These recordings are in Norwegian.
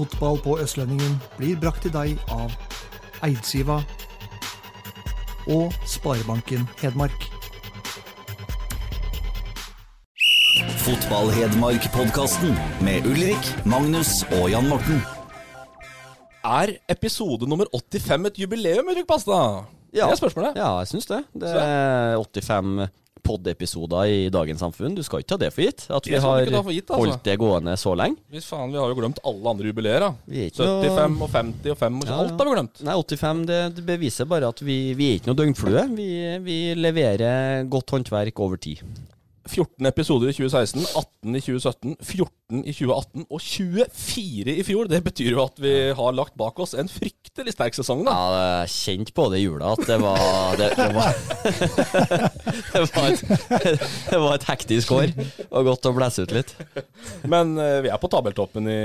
Fotball på Østlendingen blir brakt til deg av Eidsiva og Sparebanken Hedmark. Fotball-Hedmark-podkasten med Ulrik, Magnus og Jan Morten. Er episode nummer 85 et jubileum, Ulrik Pasta? Ja. Det er spørsmålet. Ja, jeg syns det. Det er 85 pod-episoder i dagens samfunn. Du skal ikke ta det for gitt. At vi har gitt, altså. holdt det gående så lenge. Hvis faen, vi har jo glemt alle andre jubileer, da. Vi er ikke noe- 75 og 50 og 5 og Ja, Alt har vi glemt. Nei, 85 det, det beviser bare at vi, vi er ikke noe døgnflue. Vi, vi leverer godt håndverk over tid. 14 episoder i 2016, 18 i 2017, 14 i 2018 og 24 i fjor. Det betyr jo at vi har lagt bak oss en fryktelig sterk sesong, da. Ja, jeg kjente på det i jula at det var Det, det, var, det, var, et, det var et hektisk år, og godt å blæse ut litt. Men eh, vi er på tabeltoppen i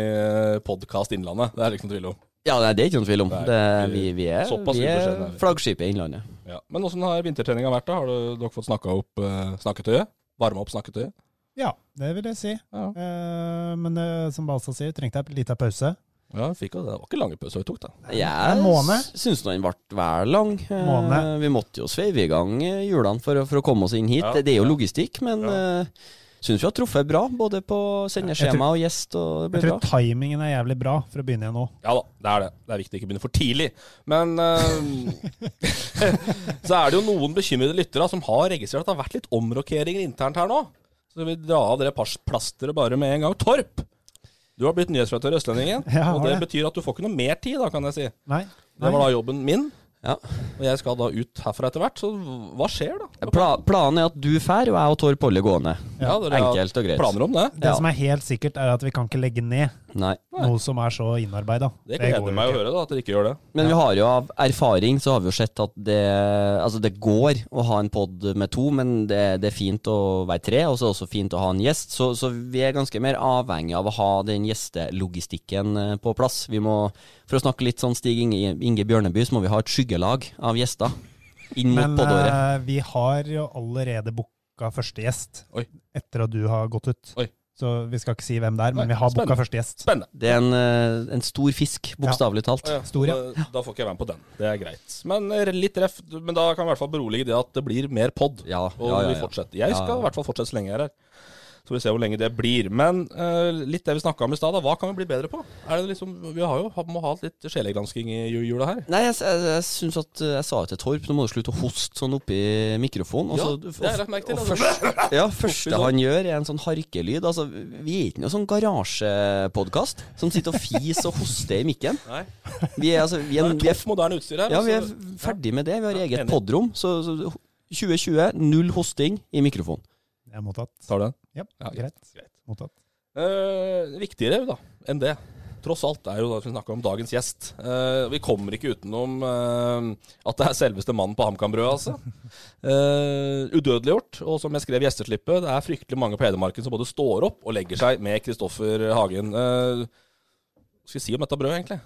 podkast Innlandet. Det er det ikke noe tvil om. Ja, det er ikke noen tvil om. Det, vi- vi, er, vi er er flaggskipet i Innlandet. Ja. Men åssen har vintertreninga vært, da? Har dere fått snakka opp uh, snakketøyet? Varma opp snakketøyet? Ja, det vil jeg si. Ja. Eh, men eh, som Balsa sier, trengte jeg en liten pause. Ja, fikk, jo det. det var ikke lange pauser vi tok, da. Jeg syns den ble vel lang. Eh, Måned. Vi måtte jo sveive i gang eh, hjulene for, for å komme oss inn hit. Ja, det, det er jo logistikk, men uh, syns vi har truffet bra. Både på sendeskjema og gjest. Og det Jeg tror bra. timingen er jævlig bra for å begynne igjen nå. Ja da, det er det. Det er viktig å ikke begynne for tidlig. Men uh, så er det jo noen bekymrede lyttere som har registrert at det har vært litt omrokeringer internt her nå. Så vi dra av det plasteret bare med en gang. Torp! Du har blitt nyhetsredaktør i Østlendingen. Ja, og det det. betyr at du får ikke noe mer tid, da, kan jeg si. Nei. Det var da jobben min. Ja. Og jeg skal da ut herfra etter hvert. Så hva skjer, da? Pla planen er at du drar, og jeg og Torp holder gående. Ja, dere Enkelt og greit. Planer om det? Det Ja. som er helt sikkert, er at vi kan ikke legge ned Nei. noe som er så innarbeida. Det gleder meg å høre, da, at dere ikke gjør det. Men vi har jo av erfaring så har vi jo sett at det Altså det går å ha en pod med to, men det, det er fint å være tre, og så er det også fint å ha en gjest. Så, så vi er ganske mer avhengig av å ha den gjestelogistikken eh, på plass. Vi må, For å snakke litt sånn Stig Inge, Inge Bjørneby, så må vi ha et skyggelag av gjester inn mot Men podåret. eh, vi har jo allerede booka første gjest Oi. etter at du har gått ut. Oi. Så vi skal ikke si hvem det er, men Nei, vi har booka første gjest. Spennende. Det er en, eh, en stor fisk, bokstavelig talt. Ja, Stor, ja. da, da får ikke jeg være med på den. Det er greit. Men eh, litt ref, men da kan vi i hvert fall berolige det at det blir mer pod. Ja, Og ja, ja, vi ja. fortsetter. Jeg skal ja. i hvert fall fortsette så lenge jeg er her. Så vi ser hvor lenge det blir. Men uh, litt det vi snakka om i stad. Hva kan vi bli bedre på? Er det liksom, vi har jo, må ha litt sjelegransking i jula her. Nei, jeg, jeg, jeg syns at eh, Jeg sa til Torp, nå må du slutte å hoste sånn oppi mikrofonen. og Ja, det har jeg lagt til, altså. først, ja, første sånn. han gjør, er en sånn harkelyd. Altså, vi er ikke noe sånn garasjepodkast som sitter og fiser og hoster i mikken. Nei. Vi er, altså, vi Det er, er er, topp moderne utstyr her. ja, vi er altså. ferdig med det. Vi har eget podrom. Så, så 2020, null hosting i mikrofon. Det er mottatt. Tar du den? Ja, Ja, greit. greit. Mottatt. Eh, viktigere da, enn det, tross alt, er jo da vi snakker om dagens gjest. Eh, vi kommer ikke utenom eh, at det er selveste mannen på HamKam-brødet, altså. Uh, udødeliggjort. Og som jeg skrev i gjesteslippet, det er fryktelig mange på Hedmarken som både står opp og legger seg med Kristoffer Hagen. Eh, hva skal vi si om dette brødet, egentlig?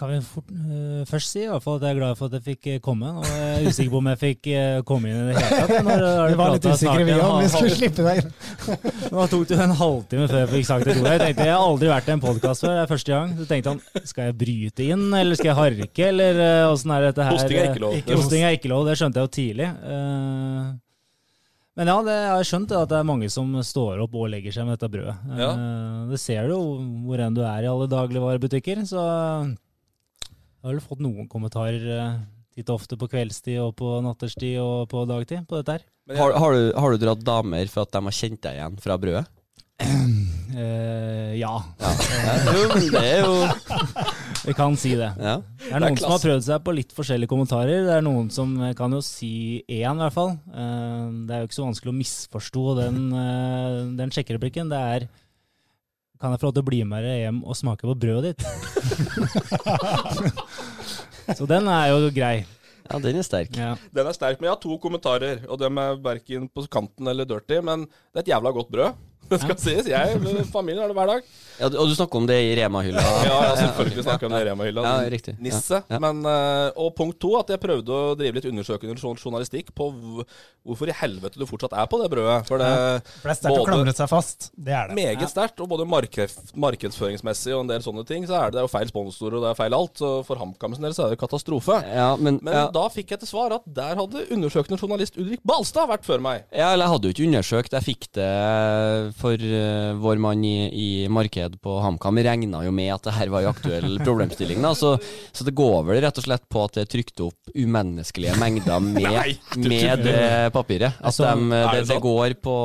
Kan vi fort, uh, først si i hvert fall at jeg er glad for at jeg fikk komme. Og jeg er usikker på om jeg fikk uh, komme inn i det hele tatt. Når, Vi var litt usikre, vi òg, om vi skulle slippe deg inn. Nå tok det jo en halvtime før jeg fikk sagt et ord. Jeg tenkte jeg har aldri vært i en podkast før, det er første gang. Så tenkte han skal jeg bryte inn, eller skal jeg harke, eller åssen uh, er dette her? Hosting er ikke lov. Hosting er ikke lov, det skjønte jeg jo tidlig. Eh, Men ja, det, jeg har skjønt at det er mange som står opp og legger seg med dette brødet. Ja. Eh, Det ser du jo hvor enn du er i alle dagligvarebutikker, så jeg har vel fått noen kommentarer litt titt og ofte på kveldstid og på natterstid og på dagtid på dette her. Har, har, du, har du dratt damer for at de har kjent deg igjen fra brødet? Eh, ja, Ja, jo, det er jo vi kan si det. ja. Det er noen som har prøvd seg på litt forskjellige kommentarer. Det er noen som kan jo si én, i hvert fall. Eh, Det er jo ikke så vanskelig å misforstå den, eh, den sjekkereplikken. Det er kan jeg få lov til å bli med dere hjem og smake på brødet ditt? Så den er jo grei. Ja, den er sterk. Ja. Den er sterk, men jeg har to kommentarer, og dem er verken på kanten eller dirty, men det er et jævla godt brød. Det skal sies. Jeg med familien har det hver dag. Ja, og du snakker om det i Rema-hylla? Ja, ja, selvfølgelig snakker jeg om det i Rema-hylla. Ja, riktig. Nisse. Ja. Men, eh, og punkt to, at jeg prøvde å drive litt undersøkende journalistikk på hvorfor i helvete du fortsatt er på det brødet. For det, For det er sterkt å klamre seg fast. Det er det. Meget sterkt, og både markedsføringsmessig og en del sånne ting, så er det, det er jo feil sponsorer og det er feil alt. Så for HamKam sin del så er det katastrofe. Ja, men, Men ja. da fikk jeg til svar at der hadde undersøkende journalist Ulrik Balstad vært før meg. Ja, eller jeg hadde jo ikke undersøkt. Jeg fikk det for uh, vår mann i, i marked på HamKam. Regna jo med at det her var en aktuell problemstilling. Da. Så, så det går vel rett og slett på at det er trykt opp umenneskelige mengder med, Nei, med det papiret. At Altså, er det, det går på,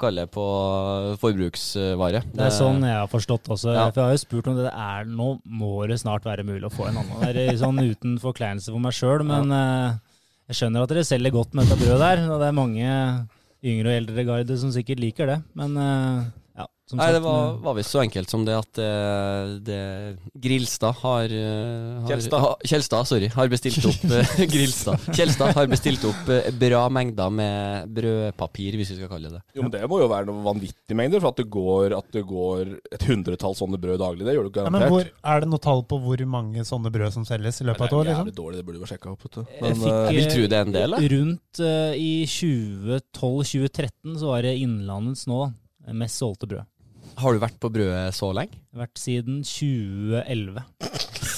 kall det på forbruksvare. Det er sånn jeg har forstått også. Ja. For jeg har jo spurt om det er Nå må det snart være mulig å få en annen. Det er sånn uten forkleinelse for meg sjøl, men uh, jeg skjønner at dere selger godt med dette brødet der. Og det er mange yngre og eldre garde som sikkert liker det. Men eh, som Nei, sagt det var, eh, var visst så enkelt som det at det, det, Grilstad har, eh, har Kjelstad. Ha, Kjelstad, sorry. Har bestilt opp eh, Grilstad. Kjelstad har bestilt opp eh, bra mengder med brødpapir, hvis vi skal kalle det det. Jo, men Det må jo være noen vanvittige mengder, for at det går, at det går et hundretall sånne brød daglig. Det gjør Ja, garantert. men hvor, er det noe tall på hvor mange sånne brød som selges i løpet av et år? Det er liksom? jævlig dårlig, det burde vi sjekka opp. Vet du. Men, fikk, eh, Jeg vil tro det er en del, da. Rundt uh, i 2012-2013 så var det Innlandets nå eh, mest solgte brød. Har du vært på brødet så lenge? Vært siden 2011.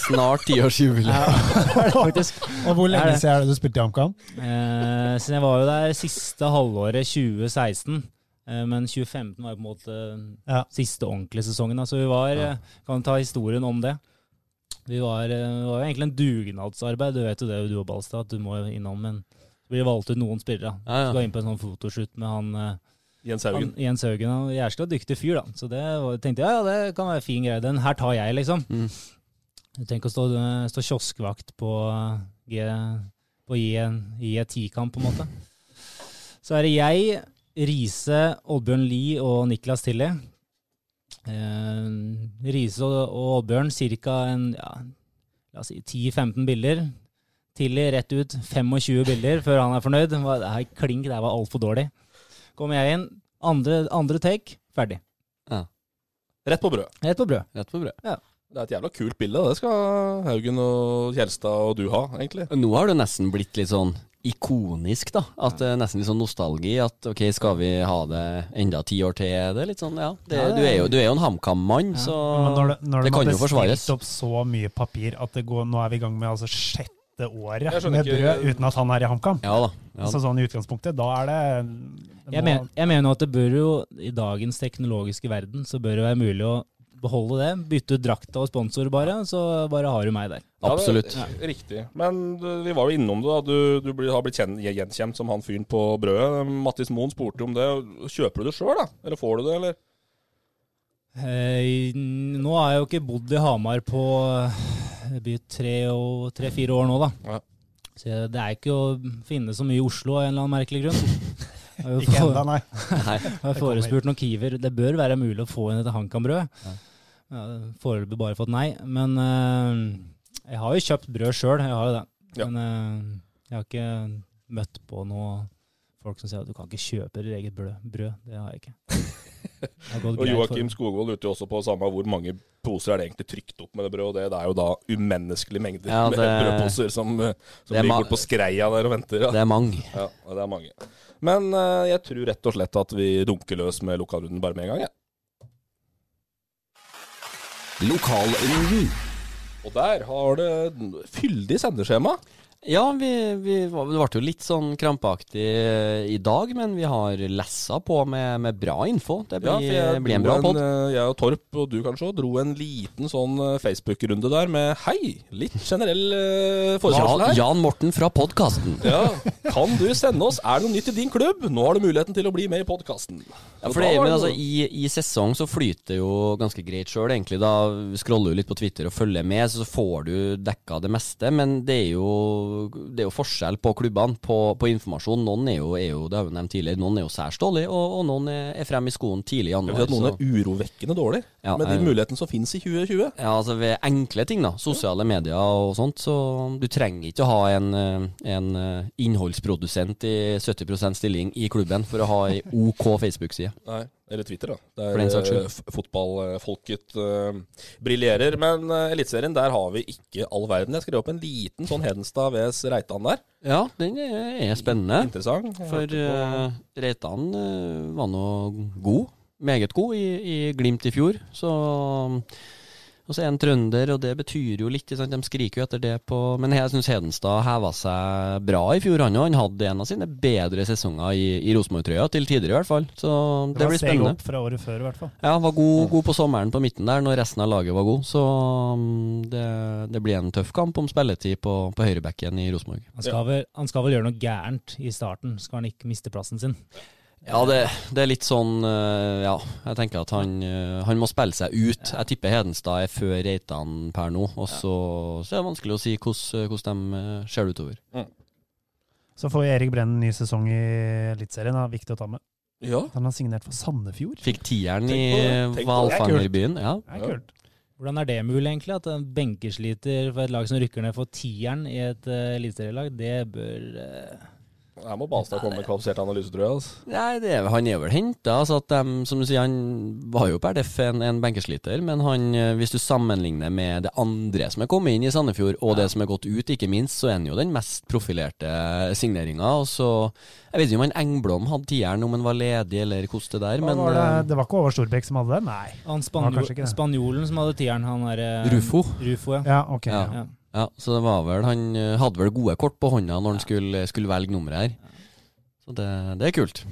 Snart tiårsjubileum. Faktisk. Og hvor lenge siden er det du spilte i HamKam? Eh, så jeg var jo der siste halvåret 2016. eh, Men 2015 var jo på en måte Ja. siste ordentlige sesongen. Så vi var Ja. eh, Kan ta historien om det. Vi var, eh, det var jo egentlig en dugnadsarbeid. Du vet jo det, du og Balstad, at du må innom. Men så blir valgt ut noen spillere. Ja, ja. Skal inn på en sånn fotoshoot med han eh, Jens Haugen. Han, Jens Haugen han er jævla dyktig fyr, da. Så det var, tenkte jeg ja, det kan være fin greie. Den her tar jeg, liksom. Mm. Tenk å stå, stå kioskvakt på, G, på J10-kamp, på en måte. Så er det jeg, Riise, Oddbjørn Lie og Niklas Tilly. Eh, Riise og, og Oddbjørn ca. en ja, la oss si 10-15 bilder. Tilly rett ut 25 bilder før han er fornøyd. Det her klink, det her var altfor dårlig. Kommer jeg inn, andre, andre take, ferdig. Rett på brød. Rett på brød. Rett på brød. Det er et jævla kult bilde. Det skal Haugen og Kjelstad og du ha, egentlig. Nå har det nesten blitt litt sånn ikonisk, da. At det er nesten litt sånn nostalgi. At ok, skal vi ha det enda ti år til? Det er litt sånn, ja. Det, du, er jo, du er jo en HamKam-mann, så Men når det, når det kan har jo forsvares. bestilt opp så mye papir at det går, nå er vi i gang med altså sjette året med ikke- brød uten at han er i HamKam. Ja da. Ja, Så sånn i utgangspunktet, da er det, det Jeg, må- men, jeg mener jo at det bør jo, i dagens teknologiske verden, så bør det være mulig å beholde det. Bytte ut drakta og sponsor, bare, så bare har du meg der. Ja, det er Absolutt. Riktig. Men du, vi var jo innom det. da Du, du blir, har blitt kjent, gjenkjent som han fyren på brødet. Mattis Moen spurte om det. Kjøper du det sjøl, da? Eller får du det, eller? Eh, nå har jeg jo ikke bodd i Hamar på det blir tre-fire tre, fire år nå, da. Ja. Så det er ikke å finne så mye i Oslo av en eller annen merkelig grunn. Ikke for- enda, nei. Nei. Jeg har forespurt noen kiwer. Det bør være mulig å få inn et HamKam-brød. Ja. Foreløpig bare fått nei. Men uh, jeg har jo kjøpt brød sjøl, jeg har jo det. Ja. Men uh, jeg har ikke møtt på noe folk som sier at du kan ikke kjøpe ditt eget brød. brød. Det har jeg ikke. Det Og Joakim. Skogvold lurte jo også på samme hvor mange poser er det egentlig trykt opp med det brødet. Og det, det er jo da umenneskelige mengder Ja, med brødposer som, eh, som er ligger borte på skreia der og venter. Ja. Det er mange. Ja, og det er mange. Men uh, jeg tror rett og slett at vi dunker løs med lokalrunden bare med en gang. Ja. Lokalrunden. Og der har det fyldig sendeskjema. Ja, vi, vi, det ble jo litt sånn krampaktig eh, i dag, men vi har lessa på med, med bra info. Det blir, ja, jeg, blir en bra pod. eh, Jeg og Torp, og du kanskje dro en liten sånn eh, Facebook-runde der med hei, litt generell forespørsel Ja, her. Jan Morten fra podkasten. Ja, Kan du sende oss Er det noe nytt i din klubb? Nå har du muligheten til å bli med i podkasten. Ja, for det, men altså, i, I sesong så flyter det jo ganske greit sjøl, egentlig. Da scroller du litt på Twitter og følger med, så får du dekka det meste. Men det er jo det er jo forskjell på klubbene på, på informasjon. Noen er jo, er jo, det har vi nevnt tidligere, noen er jo særs dårlige, og, og noen er, frem i skoen tidlig i januar. at noen så- er urovekkende dårlig, Ja, med de mulighetene som finnes i 2020. Ja, altså ved enkle ting, da. Sosiale medier og sånt. Så du trenger ikke å ha en, eh, en eh, innholdsprodusent i 70% stilling i klubben for å ha ei OK Facebook-side. Eller Twitter, da. Der eh, fotballfolket uh, briljerer. Men uh, Eliteserien, der har vi ikke all verden. Jeg skrev opp en liten sånn Hedenstad vs Reitan der. Ja, den er spennende. Interessant. For uh, Reitan uh, var nå god. Meget god i, i Glimt i fjor. Så og så er han trønder, og det betyr jo litt. Sant? De skriker jo etter det på Men jeg syns Hedenstad heva seg bra i fjor, han òg. Han hadde en av sine bedre sesonger i, i Rosenborg-trøya, til tider i hvert fall. Så det, Det var blir spennende. opp fra året før, i hvert fall. Ja, var god, god på sommeren på midten der, når resten av laget var god. Så mm, det, det blir en tøff kamp om spilletid på, på høyrebekken i Rosenborg. Han han skal vel gjøre noe gærent i starten, skal han ikke miste plassen sin. Ja, det, det er litt sånn eh, Ja, jeg tenker at han, eh, han må spille seg ut. Jeg tipper Hedenstad er før Reitan per nå. Og så, så er det vanskelig å si hvordan, hvordan de eh, ser det utover. Så får Erik Brennen ny sesong i Eliteserien. da. Viktig å ta med. Ja. Han har signert for Sandefjord. Fikk tieren i hvalfangerbyen. Ja. Det er kult. Hvordan er det mulig, egentlig? At en benkesliter for et lag som rykker ned, får tieren i et uh, eliteserielag? Det bør eh, Her må Balstad komme med kvalifisert analyse, tror jeg. Altså. Nei, det er, han er vel henta. Altså at dem, som du sier, han var jo per deff en, en benkesliter, men han, eh, hvis du sammenligner med det andre som er kommet inn i Sandefjord, og det som er gått ut, ikke minst, så er han jo den mest profilerte signeringa. Og så Jeg vet ikke om han Engblom hadde tieren, om han var ledig, eller hvordan det der, men var det, eh, det var ikke Over Storbekk som hadde det? Nei. Han spanjolen som hadde tieren, han er eh, Rufo. Rufo, ja. Ja, ok. Ja. ja. Ja, så det var vel Han eh, hadde vel gode kort på hånda når han skulle, skulle velge nummeret her. Så det, det er kult.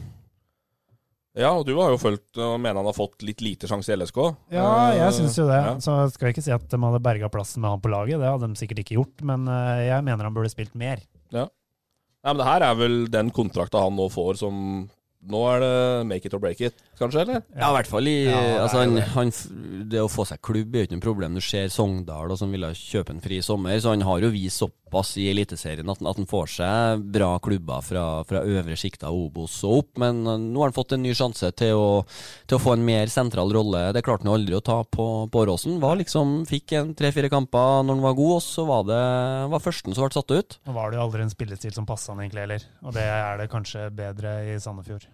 Ja, og du har jo fulgt og mener han har fått litt lite sjanse i LSK. Ja, jeg syns jo det. Ja. Så skal jeg ikke si at de hadde berga plassen med han på laget, det hadde de sikkert ikke gjort, men eh, jeg mener han burde spilt mer. Nei, men det her er vel den kontrakta han nå får som Nå er det make it or break it, kanskje? eller? Ja, i hvert fall i Ja, altså, han, han, det å få seg klubb er jo ikke noe problem. Du ser Sogndal som ville kjøpe en fri sommer, så han har jo vist såpass i Eliteserien at, han- at han får seg bra klubber fra, fra øvre sjikta av Obos og opp. Men uh, nå har han fått en ny sjanse til å, til å få en mer sentral rolle. Det klarte han jo aldri å ta på, på Åråsen. Liksom, fikk en tre-fire kamper når han var god, og så var det var førsten som ble satt ut. Nå var det jo aldri en spillestil som passa han egentlig heller, og det er det kanskje bedre i Sandefjord.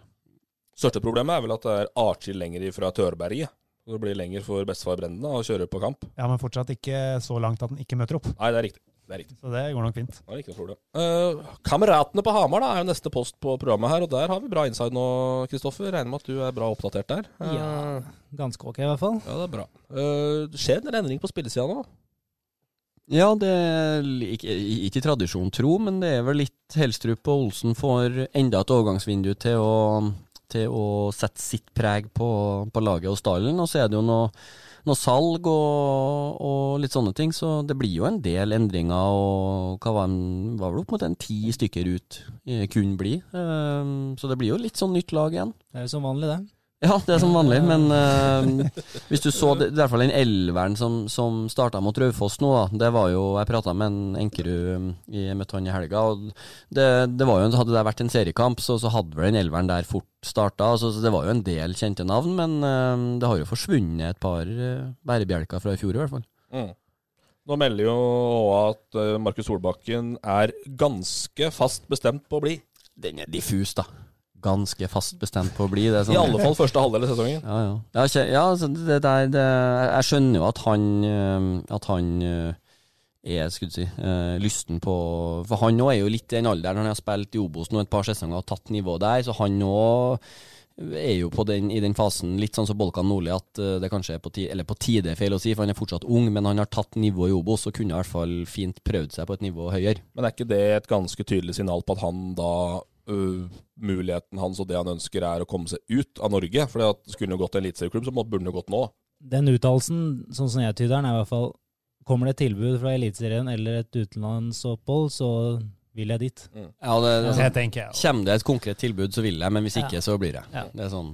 Største problemet er vel at det er atskilt lenger fra Tørberget. Det blir lenger for bestefar Brenden å kjøre på kamp. Ja, men fortsatt ikke så langt at han ikke møter opp, Nei, det er riktig. Det er riktig. så det går nok fint. Det er ikke noe problem. Uh, kameratene på Hamar da, er jo neste post på programmet her, og der har vi bra inside nå, Kristoffer. Regner med at du er bra oppdatert der. Uh, Ja, ganske ok, i hvert fall. ja, det er bra. Skjer det en endring på spillesida nå. Ja, det er ikke, ikke tradisjon tro, men det er vel litt Helstrup og Olsen får enda et overgangsvindu til å, til å sette sitt preg på, på laget og stallen. Og så er det jo noe, noe salg og, og litt sånne ting, så det blir jo en del endringer. Og hva var, en, var vel opp mot en ti stykker ut eh, kunne bli. Um, så det blir jo litt sånn nytt lag igjen. Det er jo som vanlig, det. Ja, det er som vanlig, men uh, hvis du så det, i hvert fall den elveren som, som starta mot Raufoss nå, da, det var jo Jeg prata med en Enkerud i møtte han i helga, og det, det var jo, hadde det vært en seriekamp, så, så hadde vel den elveren der fort starta. Altså, så det var jo en del kjente navn, men uh, det har jo forsvunnet et par uh, bærebjelker fra i fjor, i hvert fall. Mm. Nå melder jo også at eh, Markus Solbakken er ganske fast bestemt på å bli. Den er diffus, da. Ganske fast bestemt på å bli. Det er sånn- I alle fall første halvdel av sesongen. Ja, ja. ja, ikke, ja altså, det der, det, jeg skjønner jo at han, øh, at han øh, er skulle si, øh, lysten på For han òg er jo litt i den alderen. Han har spilt i Obos nå et par sesonger og tatt nivå der, så han òg er jo på den, i den fasen litt sånn som Bolkan Nordli, at det kanskje er på, tide, eller på tide, feil å si, for han er fortsatt ung, men han har tatt nivå i Obos og kunne i hvert fall fint prøvd seg på et nivå høyere. Men er ikke det et ganske tydelig signal på at han da øh, Muligheten hans og det han ønsker, er å komme seg ut av Norge? For skulle han jo gått til en eliteserieklubb, så burde han jo gått nå. Den uttalelsen, sånn som jeg tyder den, er i hvert fall Kommer det et tilbud fra Eliteserien eller et utenlandsopphold, så vil jeg dit. Ja, det, det, Det tenker jeg. Kommer det et konkret tilbud, så vil jeg, men hvis Ja. ikke, så blir det. Ja. Det er sånn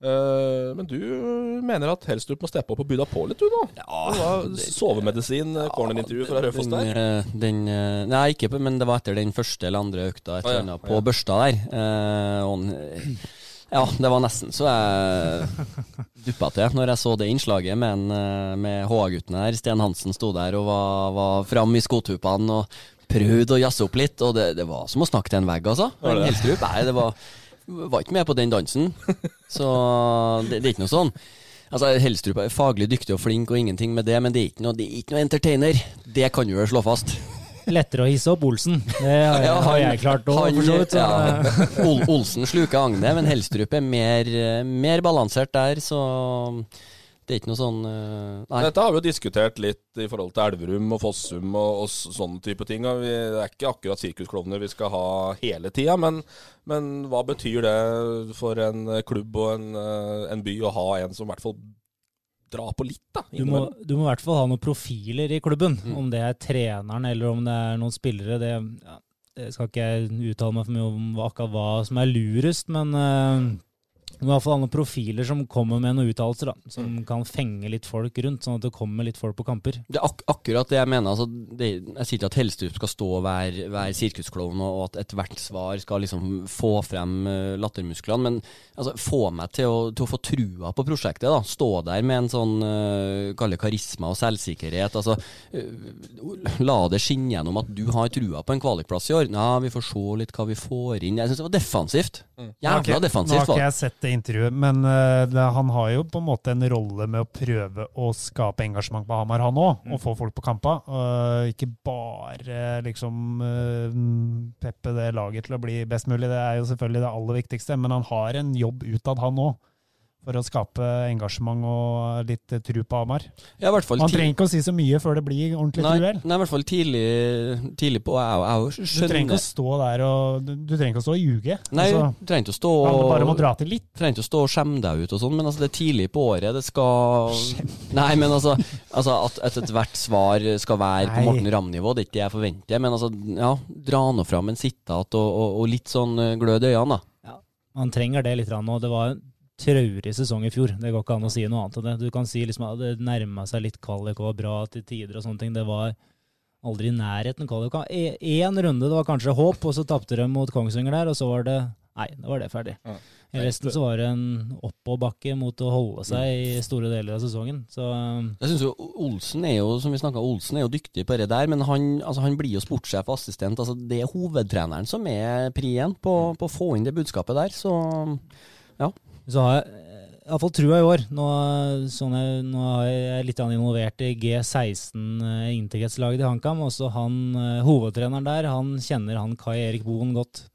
men du mener at Helstrup må steppe opp og by deg på litt, du nå? Ja, sovemedisin, eh, cornerintervju fra Raufoss der. eh, den, eh, Nei, ikke på, men det var etter den første eller andre økta et ja, eller annet på ja. børsta der. Eh, ja, det var nesten så jeg duppa til når jeg så det innslaget med, en, eh, med HA-gutten her. Sten Hansen sto der og var, var fram i skotupene og prøvde å jazze opp litt. Og det, det var som å snakke til en vegg, altså. Det? Helstrup, nei, det var, var ikke med på den dansen. Så det, det er ikke noe sånn. Altså, Helstrup er faglig dyktig og flink og ingenting med det, men det er ikke noe, det er ikke noe entertainer. Det kan du vel slå fast. Lettere å hisse opp Olsen. Det har jeg, har jeg klart òg, for så vidt. ja. Ol Olsen sluker agnet, men Helstrup er mer, eh, mer balansert der, så det er ikke noe sånn eh, Nei. Dette har vi jo diskutert litt i forhold til Elverum og Fossum og, og sånne type ting. Og vi, det er ikke akkurat sirkusklovner vi skal ha hele tida, men, men hva betyr det for en klubb og en, eh, en by å ha en som i hvert fall drar på litt, da? Du må, du må i hvert fall ha noen profiler i klubben. Mm. Om det er treneren eller om det er noen spillere, det, ja, det skal ikke jeg uttale meg for mye om akkurat hva som er lurest, men må i hvert fall noen profiler som kommer med noen uttalelser, som Mm. kan fenge litt folk rundt, sånn at det kommer litt folk på kamper. Det er ak akkurat det jeg mener. Altså, det, jeg sier ikke at Helstrup skal stå og være, være sirkusklovn, og at ethvert svar skal liksom få frem eh, lattermusklene, men altså, få meg til å, til å få trua på prosjektet. da Stå der med en sånn uh, kalle karisma og selvsikkerhet. Altså, uh, la det skinne gjennom at du har trua på en kvalikplass i år. Ja, vi får se litt hva vi får inn. Jeg syns det var defensivt. Nå har defensivt. ikke- Nå har ikke jeg sett det intervjuet, men uh, det, han har jo på en måte en rolle med å prøve å skape engasjement på Hamar, han òg, og få folk på kampa. Uh, ikke bare liksom uh, peppe det laget til å bli best mulig, det er jo selvfølgelig det aller viktigste, men han har en jobb utad, han òg. For å skape engasjement og litt eh, tru på Amar. Ja, i hvert fall Man trenger ikke å si så mye før det blir ordentlig Nei, duell. nei, i hvert fall tidlig, tidlig på. Jeg, jeg, skjønner. Du trenger ikke å stå der og Du, du trenger ikke å stå og ljuge. Nei, Altså, du trenger ikke å stå og bare om å dra til litt. trenger ikke å stå og skjemme deg ut og sånn, men altså det er tidlig på året. Det skal Nei, men altså, altså at, at ethvert svar skal være på Nei. Morten Ramm-nivå, det er ikke det jeg forventer. Men altså, ja, dra nå fram en sittat og, og, og litt sånn glød i øynene, da. Han trenger det litt nå. Det var traurig sesong i fjor. Det går ikke an å si noe annet enn det. Du kan si liksom at det nærma seg litt kvalik og var bra til tider og sånne ting. Det var aldri i nærheten kvalik. Én runde, det var kanskje håp, og så tapte de mot Kongsvinger der, og så var det Nei, da var det ferdig. Ja. I resten så var det en oppåbakke mot å holde seg i store deler av sesongen. Så Jeg synes jo Olsen er jo, som vi snakket, Olsen er jo dyktig på det der, men han, altså, han blir jo sportssjef og assistent. Altså, det er hovedtreneren som er prien på, på å få inn det budskapet der, så ja. Så har jeg eh, iallfall trua i år. Nå, sånn jeg, nå er jeg litt involvert i G16-integritetslaget til HamKam. Også han eh, hovedtreneren der, han kjenner han Kai Erik Boen godt.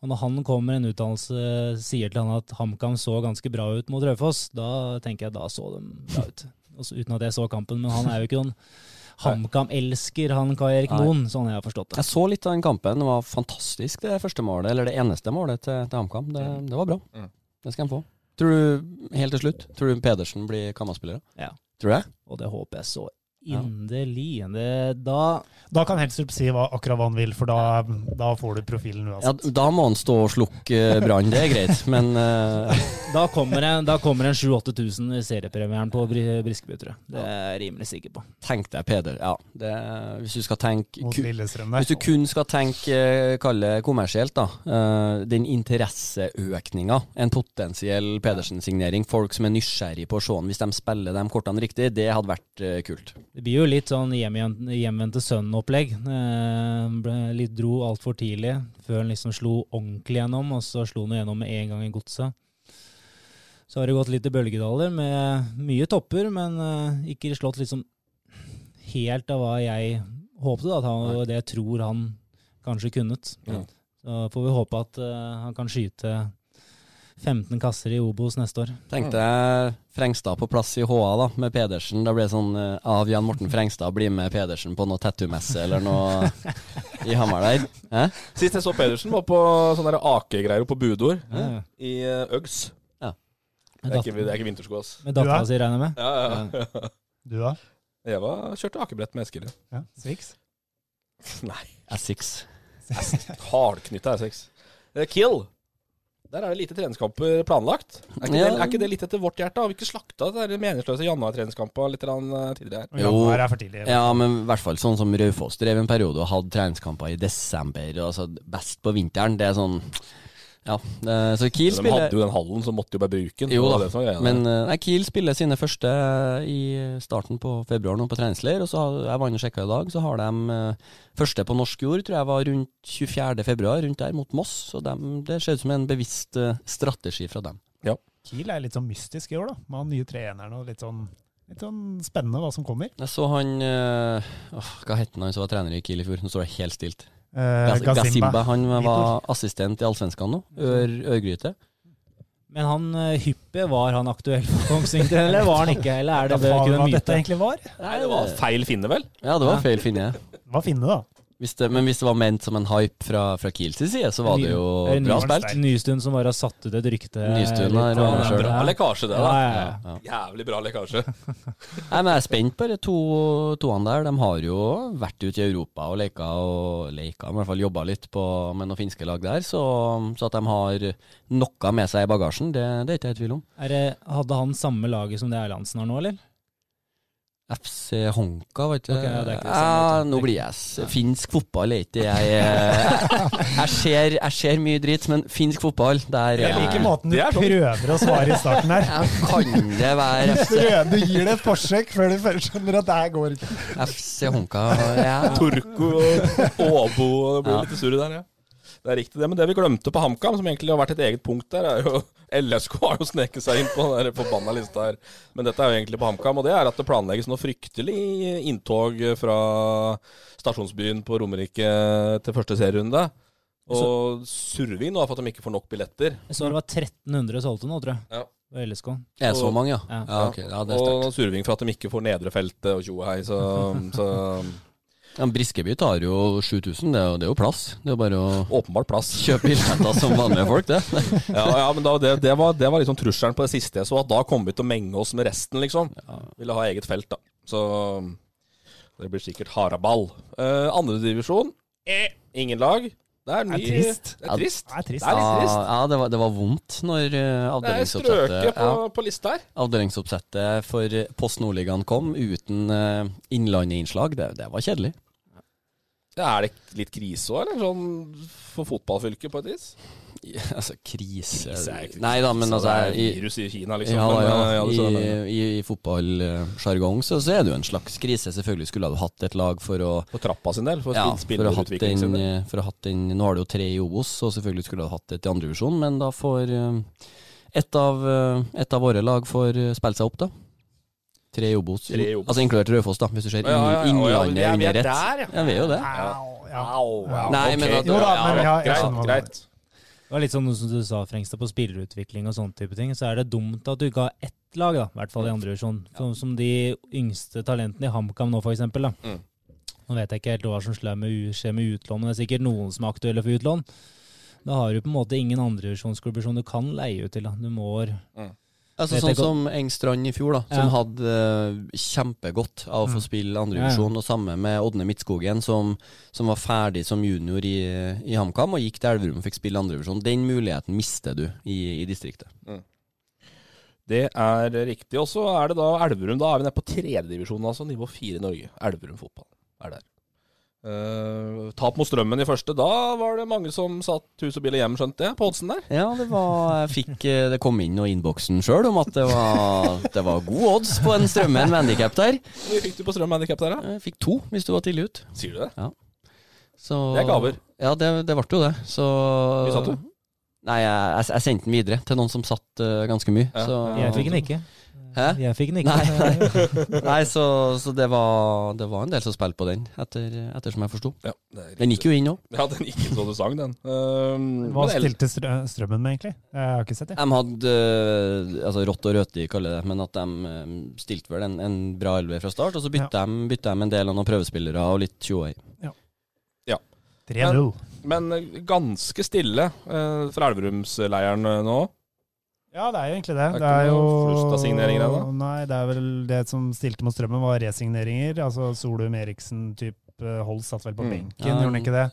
Og når han kommer med en utdannelse, sier til han at HamKam så ganske bra ut mot Raufoss, da tenker jeg da så de bra ut. Også, uten at jeg så kampen, men han er jo ikke noen HamKam-elsker, han Kai Erik Moen, sånn jeg har forstått det. Jeg så litt av den kampen. Det var fantastisk, det første målet. Eller det eneste målet til, til HamKam. Det, det var bra. Mm. Det skal han få. Tror du, helt til slutt, tror du Pedersen blir Kamma-spiller? Ja. Tror du det? Og det håper jeg så. Inderlig. Da Da kan Helstrup si hva, akkurat hva han vil, for da, da får du profilen Ja, da må han stå og slukke eh, brann, det er greit. Men uh... Da kommer en, da kommer en 7000-8000 i seriepremieren på Bri- Briskeby, tror jeg. Det er jeg rimelig sikker på. tenk deg Peder. Ja, det, hvis du skal tenke Hvis du kun skal tenke, kalle kall det kommersielt, da. Uh, den interesseøkninga en potensiell Pedersen-signering, folk som er nysgjerrig på å se han hvis de spiller de kortene riktig, det hadde vært uh, kult. Det blir jo litt sånn hjemvendte sønn-opplegg. Eh, Litt dro altfor tidlig, før han liksom slo ordentlig gjennom, og så slo han gjennom med en gang i godset. Så har det gått litt i bølgedaler med mye topper, men eh, ikke slått liksom helt av hva jeg håpte, da, at han, og det jeg tror han kanskje kunnet. Ja. Så får vi håpe at eh, han kan skyte 15 kasser i Obos neste år. Tenkte jeg Frengstad på plass i HA, da, med Pedersen. Da blir det sånn eh, av Jan Morten Frengstad bli med Pedersen på noe tattoo-messe eller noe i Hamar der. Hæ? Sist jeg så Pedersen, var på sånne akegreier på Budor Ja. i uh, Uggs. Ja. Det er ikke, det er ikke vintersko, ass. Med dattera Du si, regner jeg med? Ja, ja, ja. Du da? Jeg var, kjørte akebrett med Eskil. ja. Six? Nei. Essex. Hardknytta R6. Eh, Kill. Der er det lite treningskamper planlagt. Er ikke, Ja. det, er ikke det litt etter vårt hjerte? Har vi ikke slakta de der meningsløse januar-treningskampene litt eh, tidligere? her? Og er for tidlig. Ja, men i hvert fall sånn som Raufoss drev en periode og hadde treningskamper i desember, altså best på vinteren. Det er sånn Ja. Så Kiel De hadde jo den hallen, så måtte jo bare bruke den. Jo da, det det men eh, nei, Kiel spiller sine første i starten på februar nå på treningsleir, og så har jeg var inne og sjekka i dag, så har de eh, første på norsk jord, tror jeg var rundt 24. februar, rundt der, mot Moss. Så de, det ser ut som en bevisst eh, strategi fra dem. Kiel er litt sånn mystisk i år, da. Med han nye treneren og litt sånn, litt sånn spennende hva som kommer. Jeg så han øh, Hva het han som var trener i Kiel i fjor? Nå står det helt stilt. Eh, Gaz- Gazimba. Han var assistent i Allsvenskan nå. Ør, Ørgryte. Men han eh, Hyppe, var han aktuell for Kongsvinger, eller var han ikke? Eller er det det kun en myte? dette egentlig var? Nei, det var feil finne, vel? Ja, det var feil finne. Hva finne, da? Hvis det, men hvis det var ment som en hype fra, fra Kiels side, så var det jo Ny, bra spilt. Nystuen som bare har satt ut et rykte. Nystuen litt, har ja, ordnet. Bra ja. lekkasje, det, Ja, da. ja, ja. Ja. Jævlig bra lekkasje. Nei, men Jeg er spent på de to toene der. De har jo vært ute i Europa og leka, og leka, i hvert fall jobba litt på, med noen finske lag der. Så, så at de har noe med seg i bagasjen, det, det er ikke jeg i tvil om. Er det, hadde han samme laget som det Erlandsen har nå, eller? FC Honka, vet du. okay, ja, det er ikke ja, nå blir jeg s- Finsk fotball er ikke jeg jeg, ser, jeg ser mye dritt, men finsk fotball, der Jeg liker måten du sånn. prøver å svare i starten her. Kan det være FC, du gir det et forsøk før du først skjønner at det her går ikke. FC Honka? Ja. Torko og Åbo det blir Ja. litt surre der, ja. Det er riktig, det. Men det vi glemte på HamKam, som egentlig har vært et eget punkt der, er jo LSK har jo sneket seg inn på den forbanna lista her. Men dette er jo egentlig på HamKam, og det er at det planlegges noe fryktelig inntog fra stasjonsbyen på Romerike til første serierunde. Og Surving nå for at de ikke får nok billetter. Jeg så det var 1300 solgte nå, tror jeg. Ja. På LSK. Er så mange, ja? Ja. Ja, okay. ja er og Surving for at de ikke får nedre feltet og tjo hei, så, så Ja, Briskeby tar jo 7000, det det er jo plass. Det er bare å åpenbart plass. kjøpe billetter som vanlige folk, det. Ja, ja, men da, det, det, var, det var liksom trusselen på det siste jeg så, at da kom vi til å menge oss med resten, liksom. Ville ha eget felt, da. Så det blir sikkert haraball. Eh, Andredivisjon, eh, ingen lag. Det er, Det ny, er trist. Det er trist. Det er trist. Det er litt trist. ja det, var, det var vondt når avdelingsoppsettet Det er strøket på, ja, på lista her. Avdelingsoppsettet for Post Nordligaen kom uten uh, Innlandet-innslag. Det, det var kjedelig. Er det litt krise òg, eller? Sånn for fotballfylket, på et vis? Ja, altså, krise Krise er ikke Nei da, men altså Det er i, virus i Kina, liksom. ja, ja, eh, ja, I, i, i fotballsjargong så, så er det jo en slags krise. Selvfølgelig skulle du hatt et lag for å På trappa sin del, for, ja, for å ha hatt en, sin del. eh, for å hatt den Nå har du jo tre i Obos, og selvfølgelig skulle du hatt et i andredivisjon, men da får et av, eh, et av våre lag får eh, spille seg opp, da. Tre Obos. Tre Obos. Altså inkludert Raufoss, da, hvis du ser Ja, ja, ja, inn- ja, ja, Innlandet er under ett. ja. Ja, vi er jo det. Au, ja. Au, Nei, men at- ja, greit. Det var litt sånn som du sa, Frengstad, på spillerutvikling og sånne type ting. Så er det dumt at du ikke har ett lag, da, i hvert fall i andre divisjon. Sånn som de yngste talentene i HamKam nå, for eksempel. Da. Mm. Nå vet jeg ikke helt hva som skjer med, skjer med utlån, men det er sikkert noen som er aktuelle for utlån. Da har du på en måte ingen andredivisjonsklubber som du kan leie ut til. Da. Du må Altså Sånn som Engstrand i fjor, da, som Ja. hadde eh, kjempegodt av å få Mm. spille Ja, andredivisjon. Og samme med Ådne Midtskogen, som, som var ferdig som junior i, i HamKam og gikk til Elverum og fikk spille andredivisjon. Den muligheten mister du i, i distriktet. Det er riktig. Og så er det da Elverum. Da er vi nede på tredjedivisjon, altså. Nivå fire i Norge. Elverum fotball er der. Eh, tap mot Strømmen i første. Da var det mange som satt hus og bil og hjem, skjønte jeg, på oddsen der. Ja, det var fikk, eh, Det kom inn noe i innboksen sjøl om at det var, det var god odds på en Strømmen med handikap der. Hvor fikk du på Strøm handikap der, da? Jeg fikk to hvis du var tidlig ut. Sier du det? Så, Det er gaver. Ja, det, det ble jo det. Så Hvor satt du? Nei, jeg, jeg, jeg sendte den videre til noen som satt uh, ganske mye. Ja. Så, Jeg fikk den ikke. Hæ? Jeg fikk den ikke. Nei, nei. nei så, så det, var, det var en del som spilte på den, etter, ettersom jeg forsto. Ja, Den gikk jo inn òg. Ja, den gikk inn så du sang, den. Um, Hva men stilte strø strømmen med, egentlig? Jeg har ikke sett det. De hadde eh, altså rått og røti, kaller det, men at de eh, stilte vel en, en bra elver fra start. Og så bytta, de, bytta de en del av noen prøvespillere og litt tjoei. 3-0. Men men, ganske stille uh, fra Elverumsleiren eh, nå. Ja, det er jo egentlig det. Det er Det ikke er jo noe flust av signeringer ennå? Nei, det er vel det som stilte mot strømmen, var resigneringer. Altså Solum Eriksen-type eh, Holst satt vel på Mm. benken, Ja, gjorde han ikke det?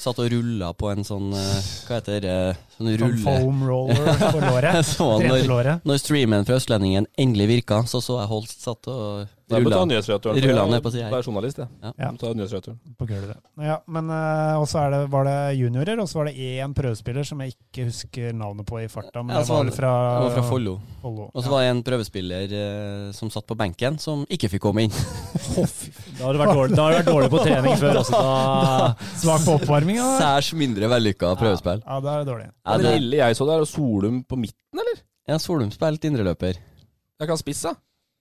Satt og rulla på en sånn eh, Hva heter det? Sånn Sånn rulle... foam roller på låret. Så når, når streamen fra Østlendingen endelig virka, så så jeg Holst satt og Da må ta rulla. nyhetsredaktøren. rulla ned på Jeg er journalist, jeg. Ja. Ja. Tar nyhetsredaktøren. På gulvet. Ja, men uh, også er det, var det juniorer, og så var det én prøvespiller som jeg ikke husker navnet på i farta. Men Ja, det var fra, Det var fra Follo. Follo. Og så var det en prøvespiller uh, som satt på benken, som ikke fikk komme inn. Da har du vært dårlig, da har du vært dårlig på trening før også. Da, Svak på oppvarminga. Særs mindre vellykka prøvespill. Ja, da er det dårlig. Ja, det det, lille jeg så der, og Solum på midten, eller? ja, Solum spilte indreløper. Jeg kan spisse.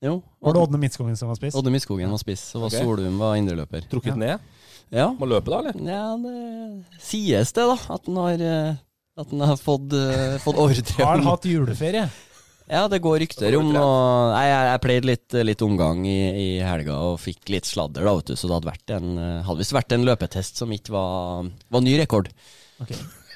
Jo. Var det Ådne Midtskogen som var spiss? Odde Midtskogen var spiss, Og var Solum var indreløper. Trukket ned. Ja. Må løpe da, eller? ja, det sies det, da. At han har, eh, at han har fått, uh, fått ordre Har han hatt juleferie? Ja, det går rykter om og Nei, jeg, jeg pleide litt, litt omgang i, i helga og fikk litt sladder, da, vet du. Så det hadde vært en eh, Hadde visst vært en løpetest som ikke var, var ny rekord.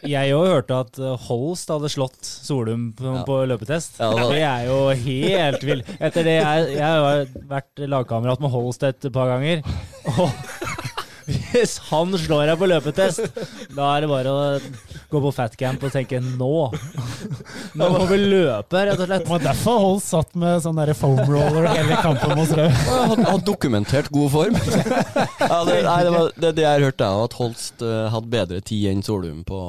Jeg òg hørte at uh, Holst hadde slått Solum på, Ja. på løpetest. Ja, det det er jo helt vilt. Etter det jeg, jeg har vært lagkamerat med Holst et par ganger. Og hvis han slår deg på løpetest, da er det bare å gå på fatcamp og tenke nå. Nå må vi løpe, rett og slett. Det var derfor Holst satt med sånn der foam roller hele kampen mot Rød. Han, har, dokumentert god form. ja, det, nei, det var det, det jeg hørte, er at Holst eh, hadde bedre tid enn Solum på,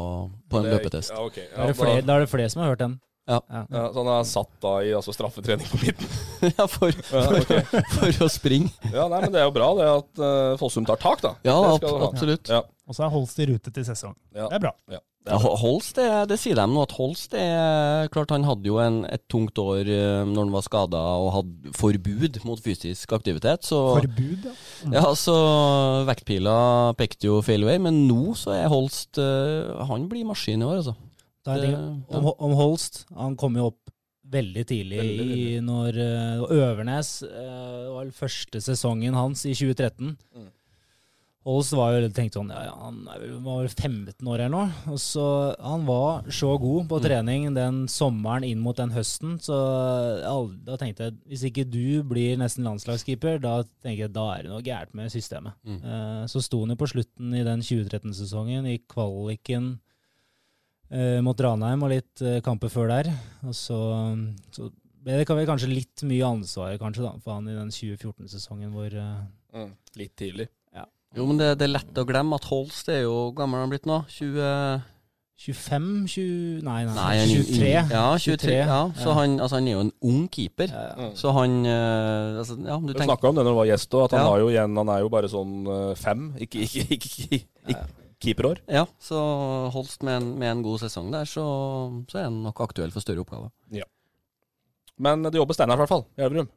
på en Det- løpetest. Ja, ok. Da er, det flere, da er det flere som har hørt den. Ja. Ja, så han er satt da i altså, straffetrening på midten. ja, for, Ja, okay. for å springe. Ja, nei, men Det er jo bra det at uh, Fossum tar tak, da. Ja, ab ha. absolutt. Ja, Og så er Holst i rute til sesong. ja, Det er bra. ja. Ja, Ho- Holst, det, det sier de nå, at Holst er Klart han hadde jo en, et tungt år eh, når han var skada og hadde forbud mot fysisk aktivitet. Så, Forbud, ja. ja, så vektpila pekte jo feil vei, men nå så er Holst uh, Han blir maskin i år, altså. Det- om, om Holst, han kom jo opp veldig tidlig Veldig i når uh, Øvernes uh, var første sesongen hans i 2013. Mm. Holst var jo tenkt sånn ja, ja, Han var vel 15 år eller noe. Og så, han var så god Mm. på trening den sommeren inn mot den høsten, så da tenkte jeg hvis ikke du blir nesten landslagskeeper, da tenker jeg da er det noe gærent med systemet. Mm. Eh, så sto han jo på slutten i den 2013-sesongen, i kvaliken mot Ranheim og litt eh, kamper før der. Og så, så ble det kanskje litt mye ansvar kanskje da, for han i den 2014-sesongen hvor eh, Mm. Litt tidlig. Ja. Jo, men det, det er lett å glemme at Holst er jo gammel han har blitt nå. 20 25, 20 Nei, nei, Nei, han, 23. Ja, 23. Ja, så Ja. Han, altså, han er jo en ung keeper. Ja, ja. Så han eh, altså, Ja, du Du snakka om det når du var gjest òg, at han, har jo igjen, han er jo bare sånn eh, fem, ikke, ikke, ikke, ikke, ikke keeperår. Ja, så Holst med en, med en god sesong der, så, så er han nok aktuell for større oppgaver. Men det jobber Steinar i hvert fall, i Elverum.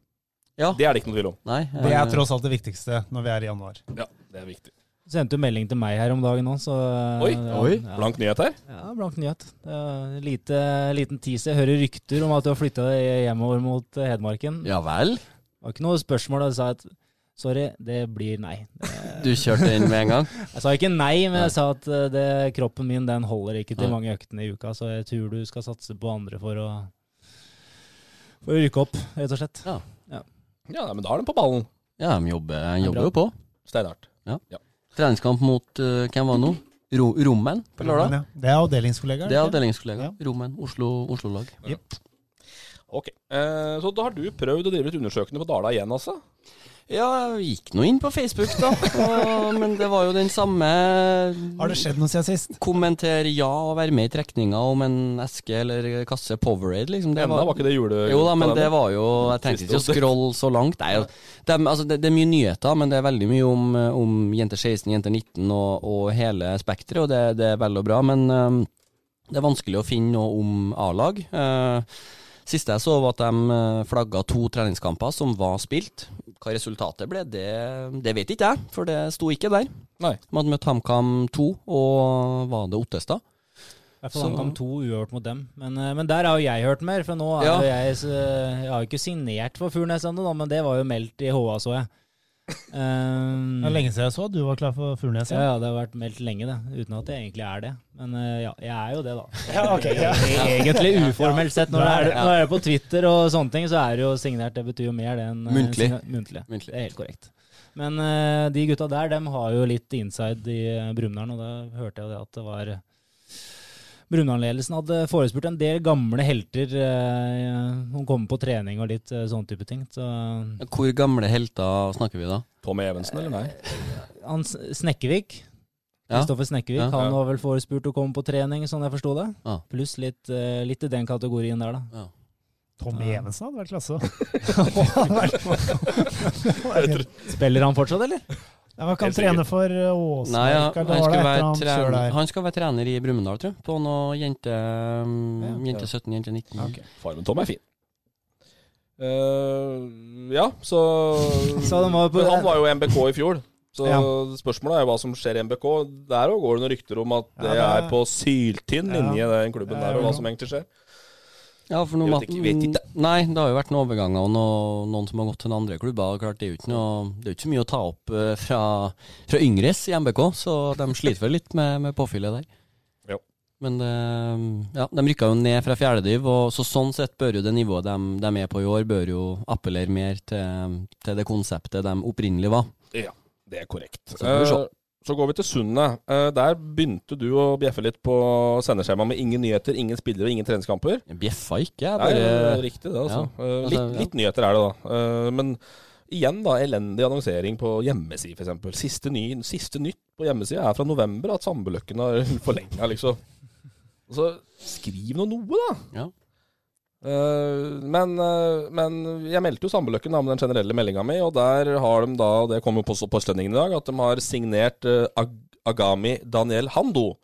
Ja. Det er det ikke noe tvil om. Nei, Det er eh, tross alt det viktigste når vi er i januar. Ja, det er viktig. Du Sendte jo melding til meg her om dagen òg, så eh, Oi, ja, oi, Ja. Blank nyhet her. Ja, blank nyhet. Lite, liten tease. Jeg hører rykter om at du har flytta deg hjemover mot eh, Hedmarken. Ja vel? Det var ikke noe spørsmål. Jeg sa at sorry, det blir nei. Du kjørte inn med en gang? jeg sa ikke nei, men jeg sa at eh, det, kroppen min den holder ikke til mange øktene i uka, så jeg tror du skal satse på andre for å, for å rykke opp, rett og slett. Ja. Ja, ja. men da er de på ballen. Ja, de jobber, de er jobber jo på. Steinhardt. Treningskamp mot uh, hvem var det nå? Ro, Rommen på lørdag? Ja, det er avdelingskollega. Det er avdelingskollegaer. Ja. Rommen, Oslo, Oslo-lag. Ok, eh, Så da har du prøvd å drive litt undersøkende på Dala igjen, altså? Ja, jeg gikk nå inn på Facebook, da. Og, men det var jo den samme Har det skjedd noe siden sist? Kommenter ja og være med i trekninga om en eske eller kasse Powerade, liksom. Det Enda var ikke det jule... Jo da, men det var jo Jeg tenkte ikke å scrolle så langt. Nei, det, er- altså, det, det er mye nyheter, men det er veldig mye om, om jenter 16, jenter 19 og, og hele spekteret, og det, det er vel og bra. Men um, det er vanskelig å finne noe om A-lag. Uh, siste jeg så, var at de uh, flagga to treningskamper som var spilt. Hva resultatet ble, det, det vet ikke jeg, for det sto ikke der. Nei. De hadde møtt HamKam 2, og var det Ottestad? Hvert fall han kom uavgjort mot dem. Men, eh, men der har jo jeg hørt mer, for nå er Ja. jo jeg Jeg har jo ikke signert for Furnes ennå, men det var jo meldt i HA, så jeg. Um, Det er lenge siden jeg så at du var klar for Furnes. ja, ja, det har vært meldt lenge, det. Uten at jeg egentlig er det. Men eh, ja, jeg er jo det, da. Ja, okay, ja. E- Egentlig uformelt sett. Når Ja, det er, ja. når det er på Twitter og sånne ting, så er det jo signert. Det betyr jo mer det enn eh, Muntlig. muntlig. Muntlig. Det er helt korrekt. Men eh, de gutta der, dem har jo litt inside i Brumunddal, og da hørte jeg det at det var Brumunddal-ledelsen hadde forespurt en del gamle helter eh, om å komme på trening og litt eh, sånn type ting. Så Hvor gamle helter snakker vi da? Tommy Evensen, eller nei? han S- Snekkevik, Ja. Kristoffer Snekkevik, Ja. han var vel forespurt å komme på trening, sånn jeg forsto det. Ja. Pluss litt, eh, litt i den kategorien der, da. Ja. Tommy Evensen hadde vært klasse. Spiller han fortsatt, eller? Ja, hva kan trene for uh, Åsmark. Nei, ja, han, skal være trener, han skal være trener i Brumunddal, tror jeg. På noe jente, um, Ja. jente 17, jente 19. Okay. Farmen Tom er fin. Uh, ja, så, Så var på- Han var jo MBK i fjor. Så Ja. spørsmålet er jo hva som skjer i MBK. Der òg går det noen rykter om at Ja, det det- er på syltynn Ja. linje, den klubben der, og hva som egentlig skjer. Ja, for noe Jeg vet ikke- vet ikke. Nei, det har jo vært noen overganger og noen, noen som har gått til noen andre klubber. og Klart Det er jo ikke noe Det er jo ikke så mye å ta opp eh, fra, fra yngres i MBK, så de sliter vel litt med, med påfyllet der. Jo. Men det, ja, de rykka jo ned fra fjerdediv, og så sånn sett bør jo det nivået de, de er på i år, bør jo appellere mer til, til det konseptet de opprinnelig var. Ja, det er korrekt. Så får vi se. Så går vi til Sundet. Eh, der begynte du å bjeffe litt på sendeskjemaet med ingen nyheter, ingen spillere og ingen treningskamper. Jeg bjeffa ikke, jeg Nei, bare riktig det, altså. Ja, Eh, altså, litt, ja. litt nyheter er det, da. Eh, men igjen, da. Elendig annonsering på hjemmeside, f.eks. Siste, ny, siste nytt på hjemmesida er fra november, at Sambeløkken har forlenga, liksom. Så skriv nå noe, da. Ja. Eh, men, eh, men jeg meldte jo Sambeløkken med den generelle meldinga mi, og der har de da, det kom jo på, Postlendingen i dag, at de har signert eh, Ag Agami Daniel Hando.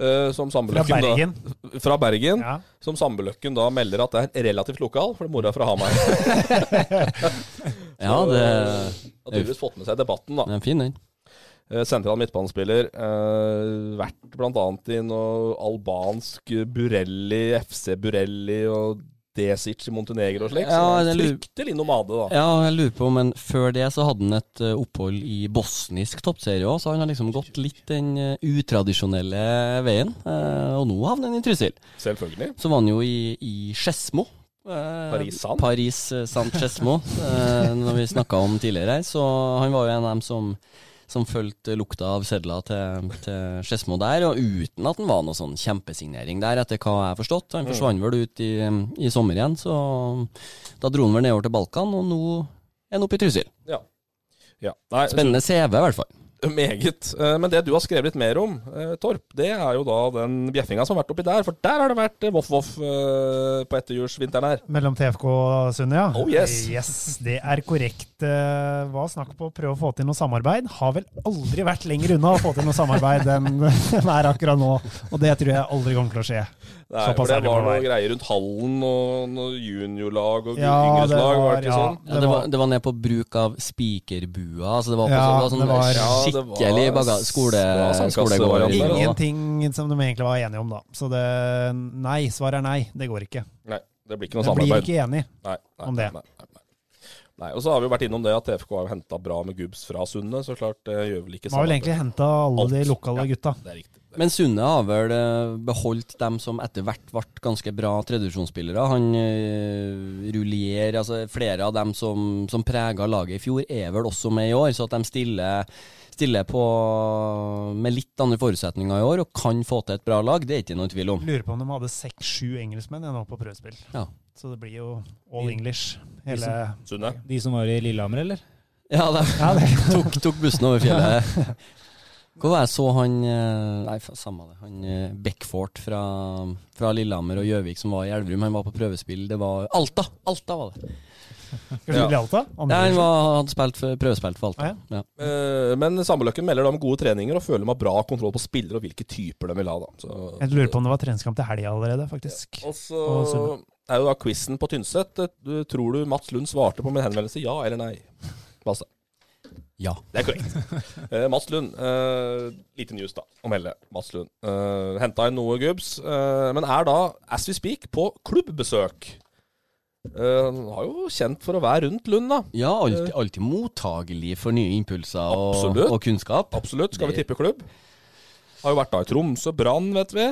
eh, som Fra Bergen. da- Bergen. fra Bergen. Ja. Som Sambeløkken da melder at det er relativt lokal, for mora er fra Hamar. Ja, det Har tydeligvis fått med seg debatten, da. den er fin, den. Eh, Sentral midtbanespiller. Uh, vært bl.a. i noe albansk Burelli, FC Burelli og Desic i Montenegro og slik. Ja, så fryktelig nomade, da. Ja, jeg lurer på, men før det så hadde han et eh, opphold i bosnisk toppserie òg, så han har liksom gått litt den utradisjonelle veien. Uh, og nå havner han i Trysil. Selvfølgelig. Så var han jo i, i Skedsmo. Paris Saint. Paris Skedsmo, eh, når vi snakka om tidligere her. Så han var jo en av dem som som fulgte lukta av sedler til, til Skedsmo der, og uten at han var noe sånn kjempesignering der, etter hva jeg har forstått. Han forsvant vel ut i, i sommer igjen, så da dro han vel nedover til Balkan, og nå er han oppe i Trysil. Ja. ja. Spennende CV, i hvert fall. Meget. Eh, Men det du har skrevet litt mer om, eh, Torp, det er jo da den bjeffinga som har vært oppi der. For der har det vært voff-voff eh, på etterjulsvinteren her. Mellom TFK og Sundet, ja. Oh, yes. yes. Det er korrekt. Hva snakk på å prøve å få til noe samarbeid? Har vel aldri vært lenger unna å få til noe samarbeid enn det er akkurat nå. Og det tror jeg aldri kommer til å skje. Nei, for det var noen noe greier rundt hallen og noe juniorlag og Ja, yngreslag, det var var- det ikke ja. sånn? Ja, det, var, det var ned på bruk av spikerbua. Altså det var på Ja, så- det var sånn det var- Ja, skikkelig baga skole, det var sånn skolegård. Ingenting som de egentlig var enige om, da. Så det Nei, svaret er nei. Det går ikke. Nei, det blir ikke noe de blir samarbeid. ikke enige Nei, nei, om det. Nei, nei, nei. nei, og så har vi jo vært innom det at TFK har henta bra med gubbs fra Sundet, så klart det gjør vel ikke De har vel egentlig henta alle de lokale Ja. gutta. Det er riktig. Men Sunne har vel eh, beholdt dem som etter hvert ble ganske bra tredjevisjonsspillere. Han uh, Rullier, altså flere av dem som, som prega laget i fjor, er vel også med i år. Så at de stiller, stiller på med litt andre forutsetninger i år og kan få til et bra lag, det er ikke noen tvil om. Lurer på om de hadde seks-sju engelskmenn nå på prøvespill. Ja. Så det blir jo all English. Hele Sundet. De som var i Lillehammer, eller? Ja, de Ja, tok, tok bussen over fjellet. Hvor var jeg så han eh, Nei, samme det. Han eh, Beckfort fra, fra Lillehammer og Gjøvik som var i Elverum. Han var på prøvespill. Det var Alta! Alta var det. Du i Alta? Andre Ja, han var, hadde spilt for, prøvespilt for Alta. Ah, ja. Eh, Men Sambeløkken melder da om gode treninger og føler de har bra kontroll på spillere og hvilke typer de vil ha. da. Så, Jeg lurer på om det var treningskamp til helga allerede, faktisk. Og så er jo da quizen på Tynset. Tror du Mats Lund svarte på min henvendelse ja eller nei? Basse. Ja. Det er korrekt. Uh, Mats Lund, Uh, lite news da, å melde. Mats Lund. Uh, Henta inn noe gubbs, uh, men er da, as we speak, på klubbbesøk. Eh, Han har jo kjent for å være rundt Lund, da. Ja, alltid, alltid mottagelig for nye impulser og, og kunnskap. Absolutt. Skal vi tippe klubb? Har jo vært da i Tromsø. Brann, vet vi.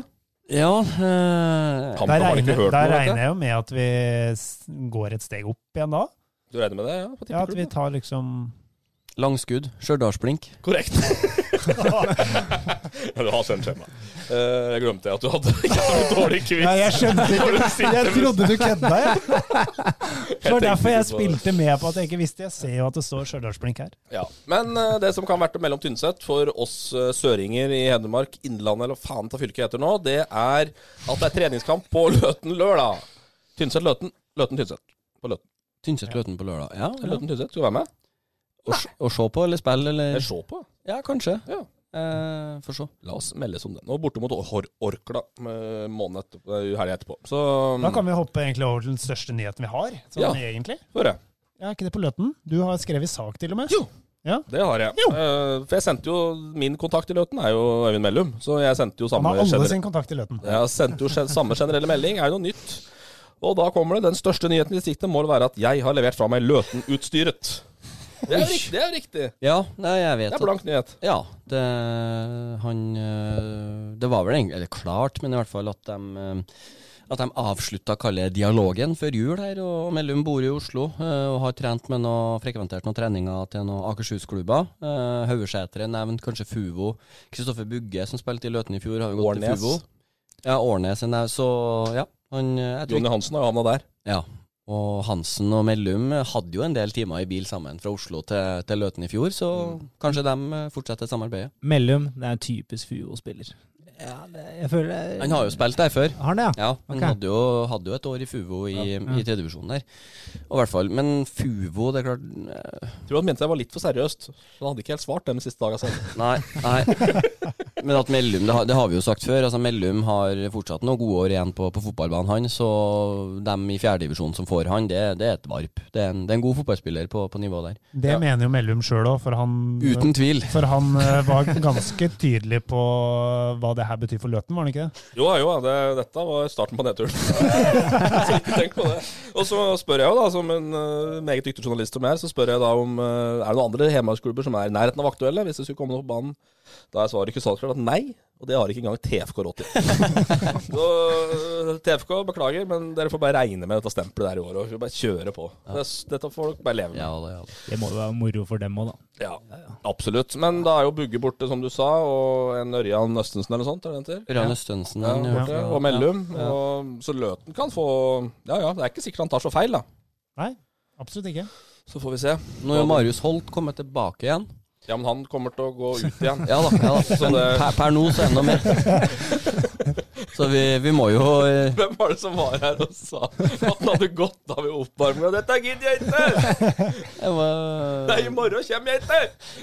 Ja eh, Der regner, hørt der noe, regner jeg. jo med at vi går et steg opp igjen da. Du regner med det? Ja, på Ja, At vi tar liksom Langskudd. Stjørdalsblink. Korrekt. Du har sendt skjema. Eh, jeg glemte at du hadde dårlig quiz. Nei, jeg skjønte ikke. Jeg trodde du kødda, jeg. Det var derfor jeg spilte med på at jeg ikke visste. Jeg ser jo at det står Stjørdalsblink her. Ja, Men uh, det som kan være mellom Tynset for oss uh, søringer i Hedmark, Innlandet eller faen ta fylket heter nå, det er at det er treningskamp på Løten lørdag. Tynset-Løten. Løten-Tynset. På Løten. Tynset-Løten på lørdag. Ja, ja. Løten-Tynset. Skal du være med? Å Å se på eller spille, eller? Se på. Ja, kanskje. Ja. Eh, Får se. La oss meldes om den. Nå borte mot Or Orkla med måned etterpå, eh, helga etterpå. Så Da kan vi hoppe egentlig over til den største nyheten vi har. Sånn Ja. egentlig. jeg. Ja, ikke det på Løten? Du har skrevet sak til og med. Jo. Ja. Det har jeg. Eh, for jeg sendte jo Min kontakt i Løten er jo Øyvind Mellum, så jeg sendte jo Han samme har alle sin kontakt i Løten. Jeg sendte jo gen- samme generelle melding. Er jo noe nytt. Og da kommer det. Den største nyheten i distriktet må være at jeg har levert fra meg Løten-utstyret. Det er jo riktig. Det er riktig. Ja, nei, jeg vet Det er blank nyhet. Ja, det Han eh, Det var vel egentlig klart, men i hvert fall at de eh, at de avslutta kalle dialogen før jul her. og Mellum bor i Oslo eh, og har trent med noe, frekventert noen treninger til noen Akershus-klubber. Haugesætre nevnt kanskje Fuvo. Kristoffer Bugge, som spilte i Løten i fjor, har jo gått til Fuvo. Ja, Årnes. Så ja. Han, Jonny Hansen har jo havna der. ja. Og Hansen og Mellum hadde jo en del timer i bil sammen fra Oslo til, til Løten i fjor, så kanskje de eh, fortsetter samarbeidet. Mellum, det er en typisk Fuvo-spiller. Ja, jeg føler det- Han har jo spilt der før. Har han det, ja? Ja, han okay. hadde, jo, hadde jo et år i Fuvo i, Ja. i tredjevisjonen der. Og i hvert fall, Men Fuvo, det er klart eh, Jeg tror han mente jeg var litt for seriøst. Han hadde ikke helt svart den siste dagen selv. Nei. nei. Men at Mellum, det har, det har vi jo sagt før, altså Mellum har fortsatt noen gode år igjen på, på fotballbanen, han. Så dem i fjerdedivisjon som får han, det, det er et varp. Det er en, det er en god fotballspiller på, på nivå der. Det mener jo Mellum sjøl òg, for han Uten tvil. For han eh, var ganske tydelig på hva det her betyr for Løten, var han ikke det? Jo, jo, det, dette var starten på nedturen. så ikke tenk på det. Og så spør jeg jo, da, som en uh, meget dyktig journalist som jeg er, så spør jeg da om uh, er det noen andre hjemmeklubber som er i nærheten av aktuelle, hvis det skulle komme noe på banen. Da er svaret ikke salgsklart at nei, og det har ikke engang TFK råd til. så uh, TFK, beklager, men dere får bare regne med dette stempelet der i år. Og bare kjøre på. Ja. dette får dere bare leve med. Ja, det, ja. Det må jo være moro for dem òg, da. Ja, absolutt. Men da er jo Bugge borte, som du sa, og en Ørjan Østensen eller noe sånt. Er det den? Ørjan Østensen, Ja, borte, Ja. og Mellum. Ja. Og, så Løten kan få Ja ja, det er ikke sikkert han tar så feil, da. Nei, absolutt ikke. Så får vi se. Nå er Marius Holt kommet tilbake igjen. Ja, men han kommer til å gå ut igjen. Ja da. ja da. Så det- per, per nå så enda mer. Så vi, vi må jo eh, Hvem var det som var her og sa at han hadde gått av i oppvarminga? 'Dette gidder jeg ikke! det er Nei, i morgen kommer jeg ikke!'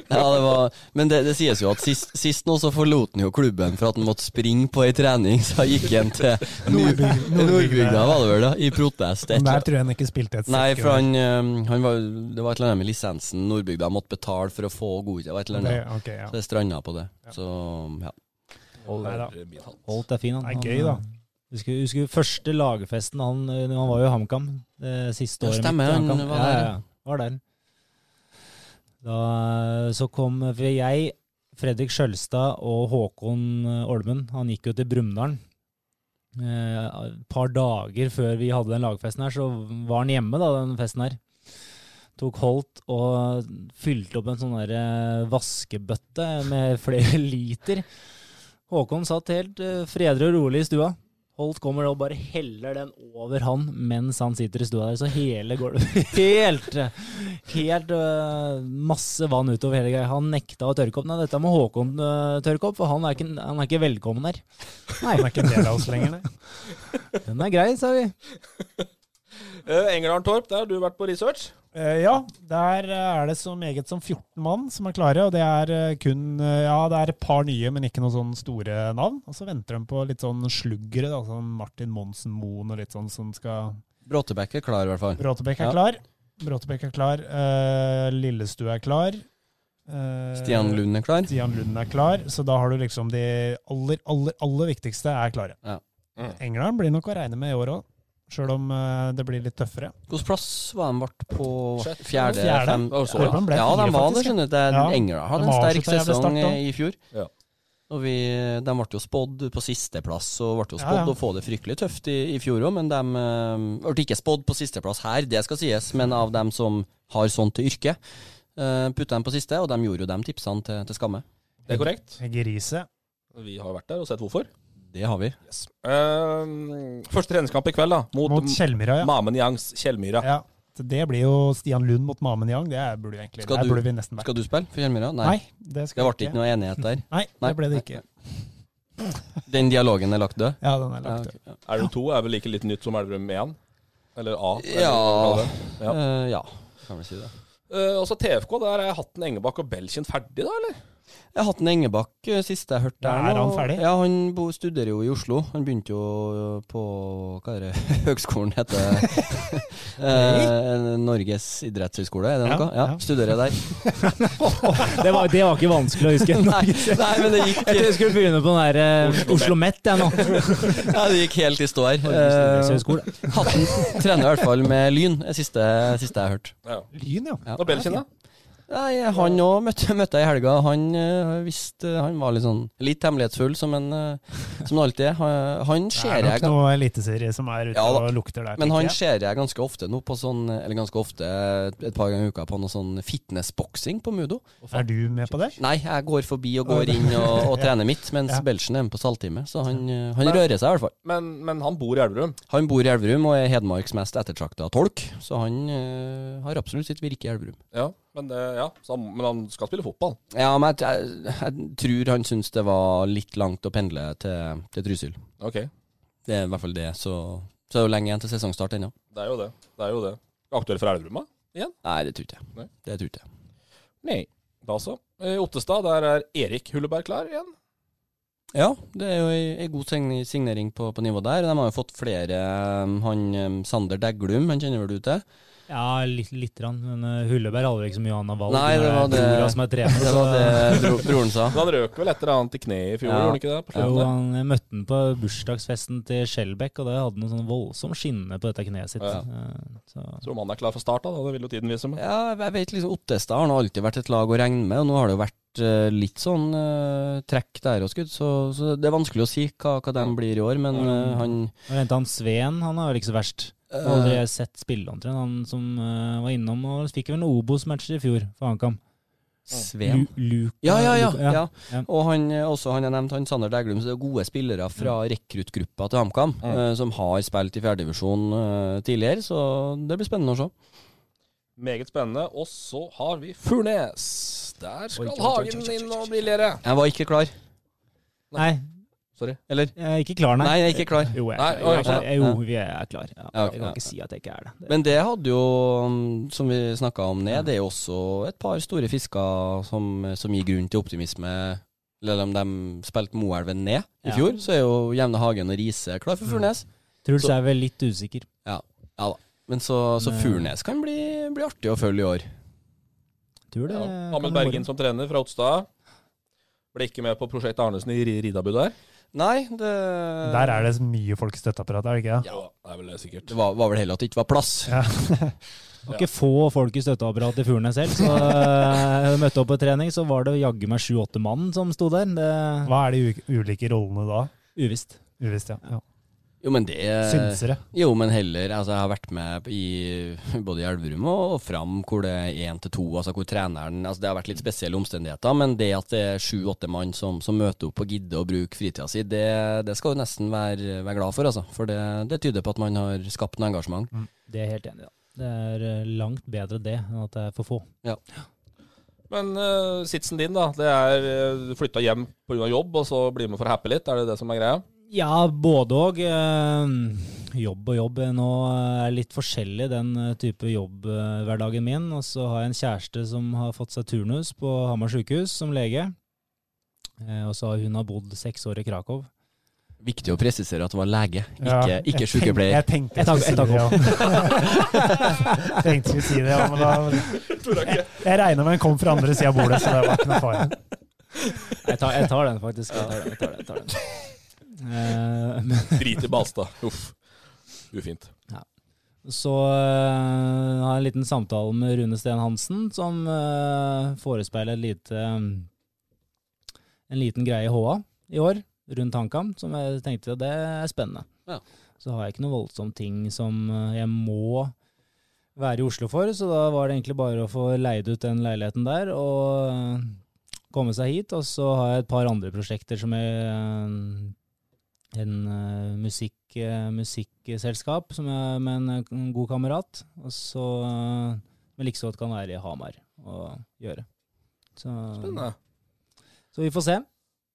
Ja, det var, men det, det sies jo at sist, sist nå så forlot han jo klubben for at han måtte springe på ei trening, så han gikk han til Nordbygda, var det vel, da, i protest. Men der tror jeg han ikke spilte et Nei, for han, eh, han var, det var et eller annet med lisensen Nordbygda måtte betale for å få godkjent, Det var et eller annet. Okay, okay, ja. Så det stranda på det. Så ja. Holt er fin, han. Det er gøy, da. eh, Husker, husker første lagfesten han, eh, Han var jo i HamKam det siste Ja, året. stemmer, mitt han var der. Ja, ja, var der. Da, eh, så kom for jeg, Fredrik Skjølstad og Håkon Olmen, han gikk jo til Brumunddal. Eh, Et par dager før vi hadde den lagfesten her, så var han hjemme, da, den festen her. Tok Holt og fylte opp en sånn der vaskebøtte med flere liter. Håkon satt helt eh, fredelig og rolig i stua. Holt kommer og bare heller den over han mens han sitter i stua der, så hele gulvet Helt Helt øh, masse vann utover hele greia. Han nekta å tørke opp. Nei, dette må Håkon øh, tørke opp, for han er ikke, han er ikke velkommen her. Nei, han er ikke en del av oss lenger, nei. Den er grei, sa vi. Uh, Engerdalen Torp, der har du vært på research. Eh, ja, der eh, er det så meget som 14 mann som er klare, og det er eh, kun eh, Ja, det er et par nye, men ikke noen sånn store navn. Og så venter de på litt sånn sluggere, da, sånn Martin Monsen Moen og litt sånn som skal Bråtebekk er klar, i hvert fall. Bråtebekk er Ja. klar. Bråtebekk er klar. Uh, Lillestue er klar. Eh, Stian Lund er klar. Stian Lund er klar, så da har du liksom de aller, aller, aller viktigste er klare. Ja. Mm. England blir nok å regne med i år òg, sjøl om eh, det blir litt tøffere. Hvilken plass var de ble på? Fjerde? Fjerde. Fem, oh, så ja. bra. ja, de var det, skjønner du. Ja. Engla hadde De en sterk sesong eh, i fjor. Ja. Og vi, de ble jo spådd på sisteplass, og ble jo spådd ja. å få det fryktelig tøft i, i fjor òg, men de eh, ble ikke spådd på sisteplass her, det skal sies, men av dem som har sånt til yrke, Uh, Putta dem på siste, og de gjorde jo de tipsene til, til skamme. Det er korrekt. Grise. Vi har vært der og sett hvorfor. Det har vi. Eh, første treningskamp i kveld, da. Mot, Mot Kjellmyra, ja. Mamen Yangs Kjellmyra. ja. Det blir jo Stian Lund mot Mamen Yang. Det er- burde egentlig Skal du- burde vi nesten vært. Skal du spille for Kjellmyra? Nei. Nei, det Det ble ikke noe enighet der. Nei, Nei. det ble det ikke. Den dialogen er lagt død? Ja, den er lagt død. ja. Elverum 2 er vel like litt nytt som Elverum 1? Eller A? eller Ja. ja. Uh, ja, kan vi si det. Uh, og så TFK, der er Hatten Engebakk og Belkin ferdig, da, eller? Jeg har hatt en Engebakk eh, siste jeg hørte. Ja, der er han ferdig? Ja, han bo, studerer jo i Oslo. Han begynte jo på Hva er det høgskolen heter? eh, Norges idrettshøgskole, er det noe? Ja, ja. studerer der. Det var, det var ikke vanskelig å huske. Nei, nei, men det gikk, Jeg trodde jeg skulle begynne på den der eh, Oslo Met, jeg nå. ja, det gikk helt i stå her. Eh. Hatten trener i hvert fall med Lyn, det siste, siste jeg har hørt. Ja. Lyn, ja. Ja. Og Belkin, da? Nei, han òg møtte, møtte jeg i helga. Han øh, visste Han var litt sånn litt hemmelighetsfull, som en Som han alltid er. Han, han Det er nok noe eliteserie som er ute Ja og lukter der. Men han ser jeg ganske ofte nå på sånn Eller ganske ofte, et par ganger i uka, på noe sånn fitnessboksing på Mudo. Er du med på det? Nei, jeg går forbi og går inn og, og trener mitt, mens Ja. Belchen er med på salttime. Så han, øh, han Men- rører seg i hvert fall. Men, men han bor i Elverum. Han bor i Elverum og er Hedmarks mest ettertrakta tolk, så han øh, har absolutt sitt virke i Elverum. Ja, men, det, ja, så han, men han skal spille fotball. Ja, men jeg, jeg, jeg tror han syns det var litt langt å pendle til, til Trysil. Ok, Det er i hvert fall det, så, så er det jo lenge igjen til sesongstart ennå. det er jo det. Det er jo det. Aktuell for Elverum, igjen? Nei, det tror ikke jeg. Nei. Det tror ikke jeg. Nei. Da så. I Ottestad, der er Erik Hulleberg klar igjen. Ja, det er jo ei, god signering på, på nivå der. De har jo fått flere. um, Han Sander Deglum, han kjenner vel du til? Ja, litt, litt rann, men uh, Hulleberg hadde ikke så mye annet valg. Nei, det var det- brora som er trener. Det var det bro, broren sa. Men han røk vel et eller annet i kneet i fjor, Ja. gjorde han ikke det? På Jo, han jeg møtte han på bursdagsfesten til Skjelbekk, og det hadde noe sånn voldsom skinne på dette kneet sitt. Ja. ja. Så. Så om han er klar for start, da? Det vil jo tiden vise. Men. Ja, jeg vet liksom Ottestad har nå alltid vært et lag å regne med, og nå har det jo vært eh, litt sånn uh, trekk der og skudd, så, så det er vanskelig å si hva, hva de blir i år, men uh, han Og henta han Sveen, han er vel ikke så verst. Jeg har aldri sett spille omtrent. Han som uh, var innom og fikk vel en Obos-matcher i fjor for HamKam. Sveen. Lu- Luka Ja, ja, ja. Luka- ja. ja. Og han, eh, også han jeg nevnte, han Sander Deglum, så det er gode spillere fra rekruttgruppa til HamKam, Mm. uh, som har spilt i fjerdedivisjon uh, tidligere, så det blir spennende å se. Meget spennende. Og så har vi Furnes. Der skal Hagen inn og briljere. Jeg var ikke klar. Nei, Sorry. Eller? jeg er ikke klar, nei. Nei, jeg er ikke klar. Jo, jeg Nei, er klar. Jeg Jeg, ja. jo, vi er klar. Ja. okay, Jeg kan ikke si at jeg ikke er det. det. Men det hadde jo, mm, som vi snakka om ned, det er jo også et par store fisker som, som gir grunn til optimisme. Eller om de spilte Moelven ned i Ja. fjor, så er jo Jevne Hagen og Riise klar for Furnes. Truls er vel litt usikker. Ja, ja da. Men så, så Furnes kan bli, bli artig å følge i år. Tror det Ja. Amund Bergen som trener fra Otstad. Ble ikke med på prosjekt Arnesen i Ri- Ridabu der. Nei, det Der er det mye folk i støtteapparatet, er det ikke? Ja, det er vel det sikkert. Det var, var vel heller at det ikke var plass. Ja. Det var ikke få folk i støtteapparatet i Furnes selv. Så eh, jeg møtte opp på trening, så var det jaggu meg sju-åtte mann som sto der. Det Hva er de u ulike rollene da? Uvisst. Uvisst, ja. ja. Jo, men det Synsere. Jo, men heller Altså, jeg har vært med i både i Elverum og, Fram, hvor det er én til to, altså hvor treneren Altså, det har vært litt spesielle omstendigheter, men det at det er sju-åtte mann som, som møter opp og gidder å bruke fritida si, det, det skal du nesten være, være glad for, altså. For det, det tyder på at man har skapt noe engasjement. Det er jeg helt enig i. da. Det er eh, langt bedre det enn at det er for få. Ja. Men uh, sitsen din, da. Det er uh, du flytta hjem pga. jobb, og så bli med for å happe litt. Er det det som er greia? Ja, både òg. Jobb og jobb nå er litt forskjellig, den eh, type jobbhverdagen min. Og så har jeg en kjæreste som har fått seg turnus på Hamar sykehus som lege. Eh, Og så har hun har bodd seks år i Krakow. Viktig å presisere at det var lege, ikke, Ja, ikke sykepleier. Jeg tenkte jeg skulle si det, ja. tenkte skulle si det, ja, men da Jeg, jeg regna med den kom fra andre sida av bordet, så det var ikke noe fare. Jeg tar, jeg tar den, faktisk. Jeg tar den, jeg tar den, jeg tar den. Eh, Drit i Balstad. Uff. Ufint. Så uh, har jeg en liten samtale med Rune Steen Hansen, som uh, forespeiler lite en liten greie i HA i år, rundt HamKam, som jeg tenkte det er spennende. Ja. Så har jeg ikke noe voldsomt ting som jeg må være i Oslo for, så da var det egentlig bare å få leid ut den leiligheten der og komme seg hit. Og så har jeg et par andre prosjekter som jeg en uh, musikk, uh, musikkselskap som jeg, med en, eh, en god kamerat. Og så uh, Men like så godt kan være i Hamar og gjøre. Så, Spennende. så vi får se.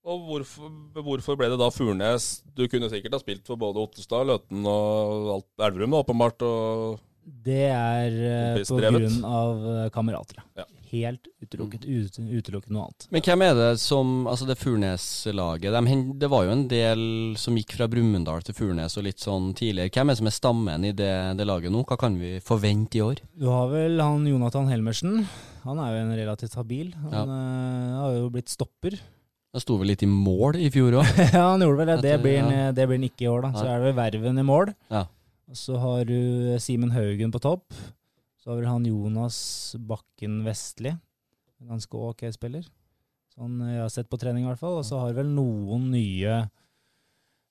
Og hvorfor, hvorfor ble det da Furnes? Du kunne sikkert ha spilt for både Ottestad, Løten og alt, Elverum, åpenbart. og... Det er uh, på grunn av eh, kamerater. Ja. Helt utelukket. Ut, utelukket noe annet. Men hvem er det som Altså, det Furnes-laget de Det var jo en del som gikk fra Brumunddal til Furnes og litt sånn tidligere. Hvem er det som er stammen i det, det laget nå? Hva kan vi forvente i år? Du har vel han Jonathan Helmersen. Han er jo en relativt habil. Han eh, har jo blitt stopper. Han sto vel litt i mål i fjor òg. ja, han gjorde vel det. Det blir, han, ja. det blir han ikke i år, da. Så er det vel Verven i mål. Ja. Så har du Simen Haugen på topp. Så har vel han Jonas Bakken Vestli. En Ganske ok spiller. Sånn jeg har sett på trening, i hvert fall. Og så har vel noen nye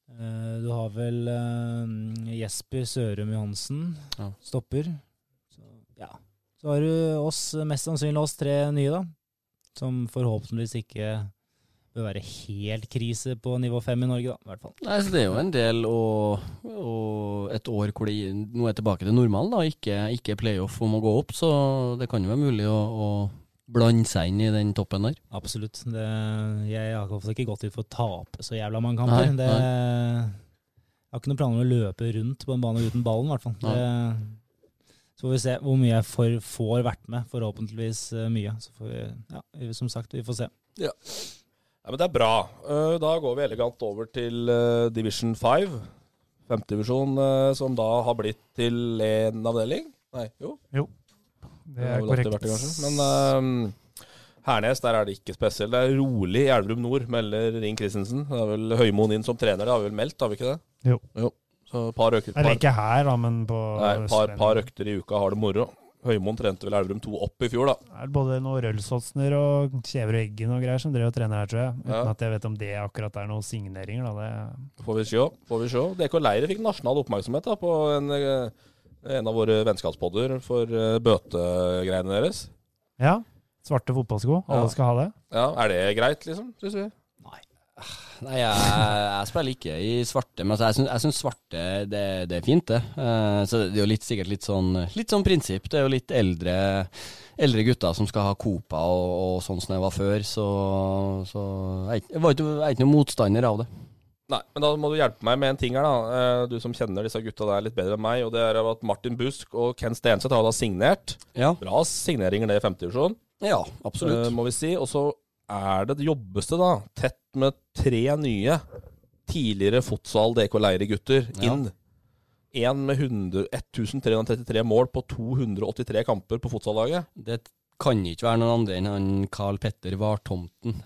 eh, Du har vel eh, Jesper Sørum Johansen, Ja. stopper. Så, ja. Så har du oss, mest sannsynlig oss tre nye, da. Som forhåpentligvis ikke bør være helt krise på nivå fem i Norge, da, i hvert fall. Nei, så Det er jo en del og, og et år hvor det nå er tilbake til normalen, da. Ikke, ikke playoff om å gå opp, så det kan jo være mulig å, å blande seg inn i den toppen der. Absolutt. Det, jeg har fall ikke gått ut for å tape så jævla mange kamper. Nei, det, jeg har ikke noen planer om å løpe rundt på en bane uten ballen, i hvert fall. Det, så får vi se hvor mye jeg får, får vært med. Forhåpentligvis eh, mye. Så får vi, ja, som sagt, vi får se. Ja. Ja, men det er bra. Eh, Da går vi elegant over til eh, Division 5. Femtedivisjon, uh, som da har blitt til én avdeling. Nei, jo. jo. Det er det korrekt. vært. Men eh, Hernes, der er det ikke spesielt. Det er rolig i Elverum Nord, melder Ring Christensen. Det er vel Høymoen inn som trener, det har vi vel meldt, har vi ikke det? Jo. Så par økter, Eller ikke her, da, men på nei, par, par økter i uka har det moro. Høymoen trente vel Elverum 2 opp i fjor, da. Det er både noe Rølsåsner og Kjever og Eggen og greier som drev og trener her, tror jeg. Uten Ja. at jeg vet om det akkurat er noen signeringer, da. Det Får vi se. Får vi se. DK Leire fikk nasjonal oppmerksomhet da, på en, eh, en av våre vennskapspodder for eh, bøtegreiene deres. Ja. Svarte fotballsko. Alle Ja. skal ha det. Ja, Er det greit, liksom? Synes vi? Nei, jeg, jeg spiller ikke i svarte, men altså, jeg, syns, svarte det, det er fint, det. Uh, så det er jo litt, sikkert litt sånn, litt sånn prinsipp. Det er jo litt eldre, eldre gutter som skal ha Copa og, og sånn som det var før, så, så jeg, jeg, var ikke, jeg er ikke noen motstander av det. Nei, men da må du hjelpe meg med en ting her, da. Eh, Du som kjenner disse gutta der litt bedre enn meg. Og det er at Martin Busk og Ken Stenseth har da signert. Ja, Bra signeringer det i femtedivisjon, ja absolutt. må vi si. Og så er det jobbes det da tett med tre nye tidligere fotsal DK Leire-gutter Ja. inn. Én med 100, 1333 mål på 283 kamper på fotsallaget. Det kan ikke være noen andre enn han Carl Petter Vartomten.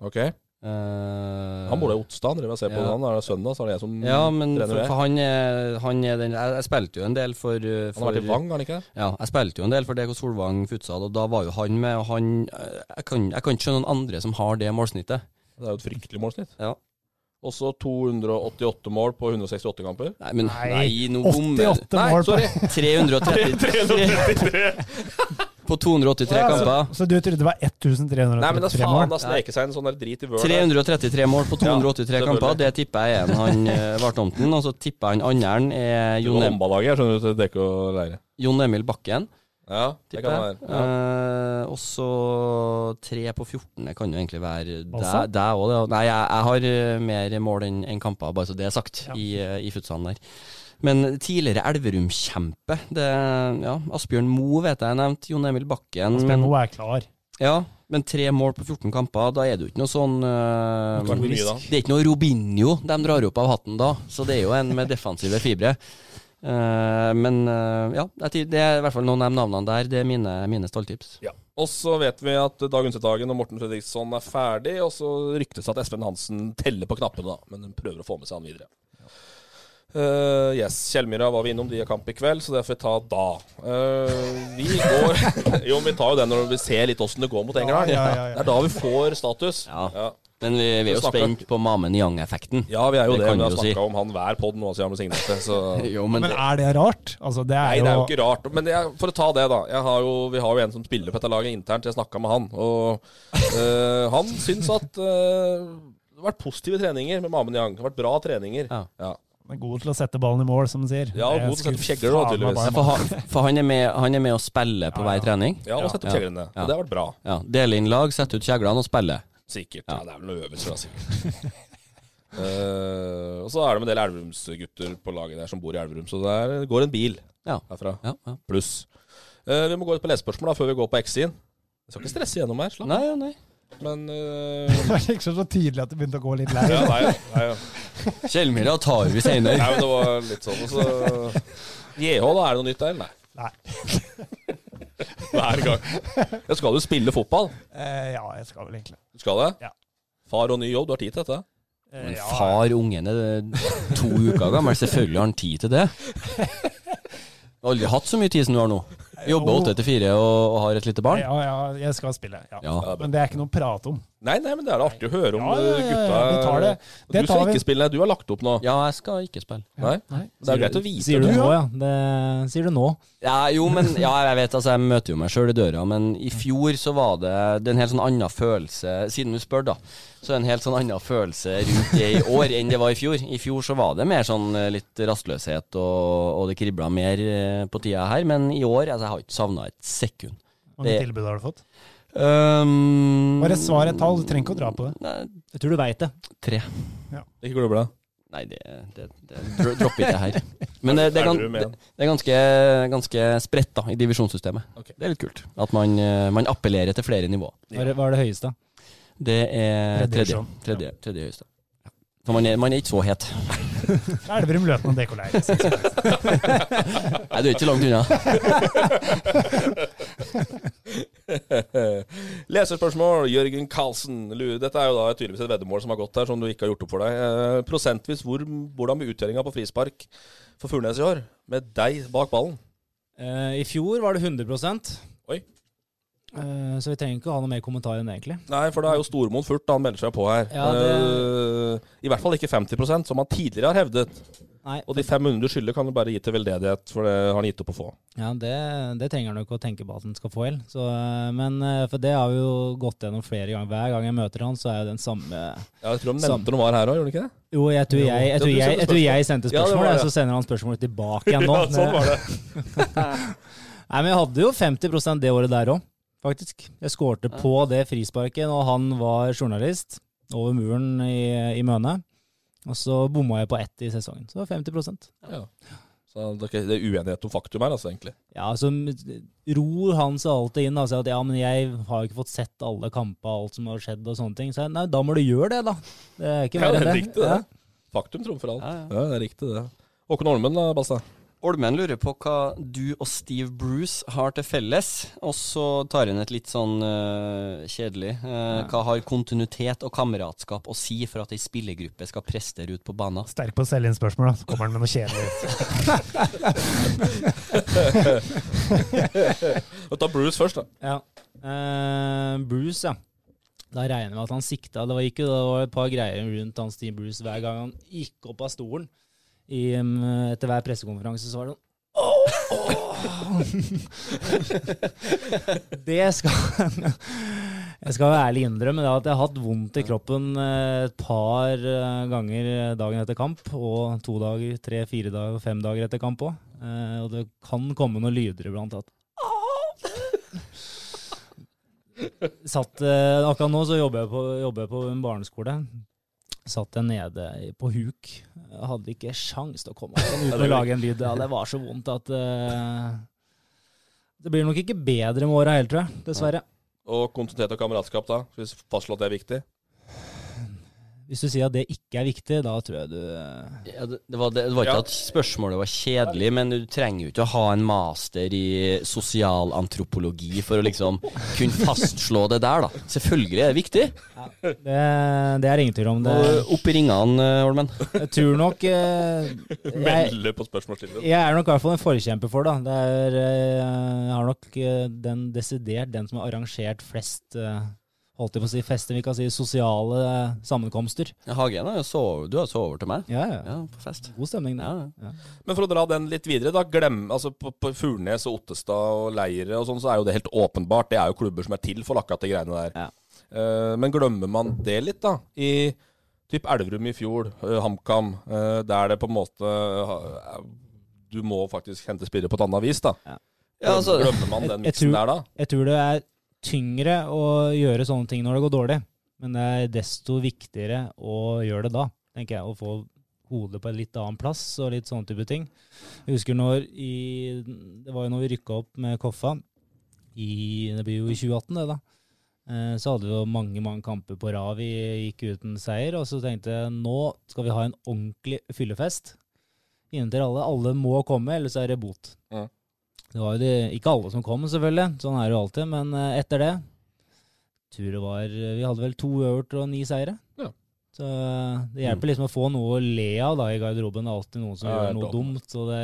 Ok Eh, Han bor i Otstad, driver og ser på Ja. han. Er det søndag, så er det jeg som Ja, men trener for, for han, er, han er den Jeg, jeg spilte jo en del for, for Han har vært i Vang, har han ikke? Ja, jeg spilte jo en del for DK Solvang futsal, og da var jo han med, og han eh, Jeg kan, jeg kan ikke skjønne noen andre som har det målsnittet. Det er jo et fryktelig målsnitt. Ja. Også 288 mål på 168 kamper. Nei, men Nei, nei, nå bommer 88 Nei, mål på sorry. 333 på 283 Ja, kamper. Så, så du trodde det var 1333 Nei, men da faen, mål? da sneker seg en sånn der drit i vøl. 333 mål på 283 Ja, kamper, det tipper jeg er han var Vartomten. Og så tipper jeg han andren er Jon, Emil Bakken, Ja, det kan det være. Ja. Eh, og så tre på 14. Det kan jo egentlig være deg òg. Nei, jeg, jeg har eh, mer mål enn en kamper, bare så det er sagt, Ja. i, eh, i futsalen der. Men tidligere Elverum-kjempe. Ja, Asbjørn Moe vet jeg nevnt. Jon Emil Bakken. Asbjørn Moe er klar. Ja, men tre mål på 14 kamper, da er det jo ikke noe sånn uh, Det er ikke noe Robinho de drar opp av hatten da, så det er jo en med defensive fibre. Uh, men uh, ja, det er i hvert fall noen av de navnene der. Det er mine, mine stalltips. Ja. Og så vet vi at Dag Undsethagen og Morten Fredriksson er ferdig, og så ryktes det at Espen Hansen teller på knappene, da, men hun prøver å få med seg han videre. Eh, yes, Kjellmyra var vi innom, de har kamp i kveld, så det får vi ta da. Uh, vi går Jo, vi tar jo den når vi ser litt åssen det går mot England. Ja, ja, ja, ja. Det er da vi får status. Ja. Men vi, vi er jo spent på Mamen Young-effekten. Ja, vi er jo det. det Vi har snakka si. om han hver pod nå siden han ble signert. Så Jo, men, Men det, er det rart? Altså, det er Nei, jo, det er jo ikke rart. Men jeg, for å ta det, da. Jeg har jo, vi har jo en som spiller på dette laget internt. Jeg snakka med han. Og uh, han syns at det har vært positive treninger med Mamen Yang. Det har vært bra treninger. Ja. Ja. Han er god til å sette ballen i mål, som han sier. Ja, god til å sette opp kjegler, tydeligvis. ja, for, han, for han, er med, han er med å spille på hver trening. Ja, og sette opp kjeglene. Ja. Og det har vært bra. Ja, Dele inn lag, sette ut kjeglene og spille. Sikkert. Ja, det er vel noe øvelse, da, sikkert. uh, og så er det med en del Elverumsgutter på laget der som bor i Elverum, så der går en bil Ja. herfra. Ja, ja. Pluss. Uh, vi må gå ut på lesespørsmål før vi går på X-siden. Jeg skal ikke stresse gjennom her, slapp av. Nei, nei. Men uh... Det var liksom så tydelig at det begynte å gå litt lei. ja, nei, ja, nei, ja. Kjellmila tar vi seinere. Nei, men det var litt sånn. Og så JH, da? Er det noe nytt der? Nei. Nei. Hver gang. Jeg skal du spille fotball? Eh, ja, jeg skal vel egentlig. Du skal det? Ja. Far og ny jobb, du har tid til dette? Eh, Men ja, far, ungen er to uker gammel. Selvfølgelig har han tid til det. Du har aldri hatt så mye tid som du har nå. Jobber Jo. åtte til fire og, og har et lite barn. Ja, ja, jeg skal spille. Ja. Ja. Men det er ikke noe å prate om. Nei, nei, men det er artig å høre om Ja, ja, ja, gutta. vi tar det. Det du tar skal vi. ikke spille, nei. Du har lagt opp nå. Ja, jeg skal ikke spille. Nei? Nei. Det er greit å vite. Sier du det. nå, ja? Det sier du nå. Ja, jo, men ja, jeg vet, altså, jeg møter jo meg sjøl i døra, men i fjor så var det, det er en helt sånn annen følelse Siden du spør, da, så er det en helt sånn annen følelse rundt det i år enn det var i fjor. I fjor så var det mer sånn eh, litt rastløshet, og, og det kribla mer eh, på tida her, men i år altså, jeg har ikke savna et sekund. Hvor mange tilbud har du fått? Um, Bare svar et tall, du trenger ikke å dra på det. Nei, Jeg tror du veit det. tre. Ikke glemme. Nei, det, det, det dropper ikke her. Men det, det, er, gan, det, det er ganske, ganske spredt da, i divisjonssystemet. Okay. Det er litt kult. At man, eh, man appellerer til flere nivåer. Er det- hva er det høyeste? Det er Tredje tredje. Tredje, tredje høyeste. For man er, man er ikke så het. Elverum, Løten og DK Leir. Nei, du er ikke langt unna. Leserspørsmål. Jørgen Karlsen. Dette er jo da tydeligvis et veddemål som har gått her, som du ikke har gjort opp for deg. Eh, prosentvis, hvor, hvordan blir uttellinga på frispark for Furnes i år? Med deg bak ballen? Eh, I fjor var det 100 Oi. Eh, Så vi trenger ikke å ha noe mer kommentar enn det, egentlig. Nei, for det er jo Stormoen Furt da han melder seg på her. Ja, det- Eh, I hvert fall ikke 50% som han tidligere har hevdet. Nei, Og de 500 du skylder, kan du bare gi til veldedighet, for det har han gitt opp å få. Ja, det, det trenger han jo ikke å tenke på at han skal få heller. Eh, Men for det har vi jo gått gjennom flere ganger. Hver gang jeg møter han, så er jo den samme Ja, jeg tror de Sam- nevnte noe var her òg, gjorde de ikke det? Jo, jeg tror jeg, jeg, tror jeg, sendte jeg, tror jeg sendte Ja, og spørsmål, så sender han spørsmålet tilbake igjen nå. Ja, sånn var det. Nei, men jeg hadde jo 50% det året der òg, faktisk. Jeg skårte på det frisparket når han var journalist over muren i, i Møne. Og så bomma jeg på ett i sesongen. Så det var 50% Ja. Så det er, det uenighet om faktum her, altså, egentlig. Ja, så ror han seg alltid inn og sier at ja, men jeg har jo ikke fått sett alle kamper, alt som har skjedd og sånne ting. Så jeg, nei, da må du gjøre det, da. Det er ikke Ja, enn det enn er riktig, det. Ja. Faktum trumfer alt. Ja, Ja, ja. det er riktig, det. Håkon Holmen da, Basta? Olmen lurer på hva du og Steve Bruce har til felles, og så tar han et litt sånn uh, kjedelig. uh, Hva har kontinuitet og kameratskap å si for at ei spillergruppe skal prestere ut på banen? Sterk på å selge inn spørsmål, da. Så kommer han med noe kjedelig. Tar Bruce først, da. Ja. Uh, Bruce, ja. Da regner jeg med at han sikta. Det var, ikke, det var et par greier rundt han Steve Bruce hver gang han gikk opp av stolen. I, um, etter hver pressekonferanse så var det sånn åh. Det skal Jeg skal ærlig innrømme det at jeg har hatt vondt i kroppen eh, et par eh, ganger dagen etter kamp. Og to dager, tre, fire dager, fem dager etter kamp òg. Og det kan komme noen lyder iblant. at Satt, eh, akkurat nå så jobber jeg, på, jobber jeg på en barneskole. Satt jeg nede på huk. Jeg hadde ikke sjans til å komme meg ut og lage en lyd. Ja, det var så vondt at uh, Det blir nok ikke bedre med åra heller, tror jeg. Dessverre. Og kontinuitet og kameratskap, da? Skal vi fastslå at det er viktig? Hvis du sier at det ikke er viktig, da tror jeg du Ja, det, det, var, det, var ikke Ja. at spørsmålet var kjedelig, men du trenger jo ikke å ha en master i sosialantropologi for å liksom kunne fastslå det der, da. Selvfølgelig er det viktig. Det, det er ingen tvil om. Det, Og Opp i ringene, eh, Holmen. jeg tror nok eh, Melde på spørsmålsstilleren. jeg er nok i hvert fall en forkjemper for det. det er, eh, jeg har nok eh, den desidert den som har arrangert flest eh, holdt jeg på å si fester, vi kan si sosiale eh, sammenkomster. Ja, Hagen har jo sovet, du har sovet til meg. Ja, ja. Ja, på fest. God stemning, det. Ja, Ja. Men for å dra den litt videre, da. Glem, altså på, på Furnes og Ottestad og Leire og sånn, så er jo det helt åpenbart. Det er jo klubber som er til for akkurat de greiene der. Ja. Eh, men glemmer man det litt, da? I typ Elverum i fjor, uh, HamKam, uh, der det på en måte uh, Du må faktisk hente spillere på et annet vis, da. Ja. Ja, altså- Glemmer man den miksen der, da? Jeg tror det er tyngre å gjøre sånne ting når det går dårlig, men det er desto viktigere å gjøre det da, tenker jeg. Å få hodet på en litt annen plass og litt sånne type ting. Jeg husker når i Det var jo når vi rykka opp med Koffa, i, det blir jo i 2018, det, da. Eh, Så hadde vi jo mange mange kamper på rad. Vi gikk uten seier, og så tenkte jeg nå skal vi ha en ordentlig fyllefest. Inntil alle. Alle må komme, ellers er det bot. Ja. Det var jo de, ikke alle som kom, selvfølgelig. Sånn er det jo alltid. Men eh, etter det tror det var Vi hadde vel to øvert og ni seire. Ja. Så eh, det hjelper liksom å få noe å le av da i garderoben. Det er alltid noen som Ja, gjør noe dumt. dumt. Så det,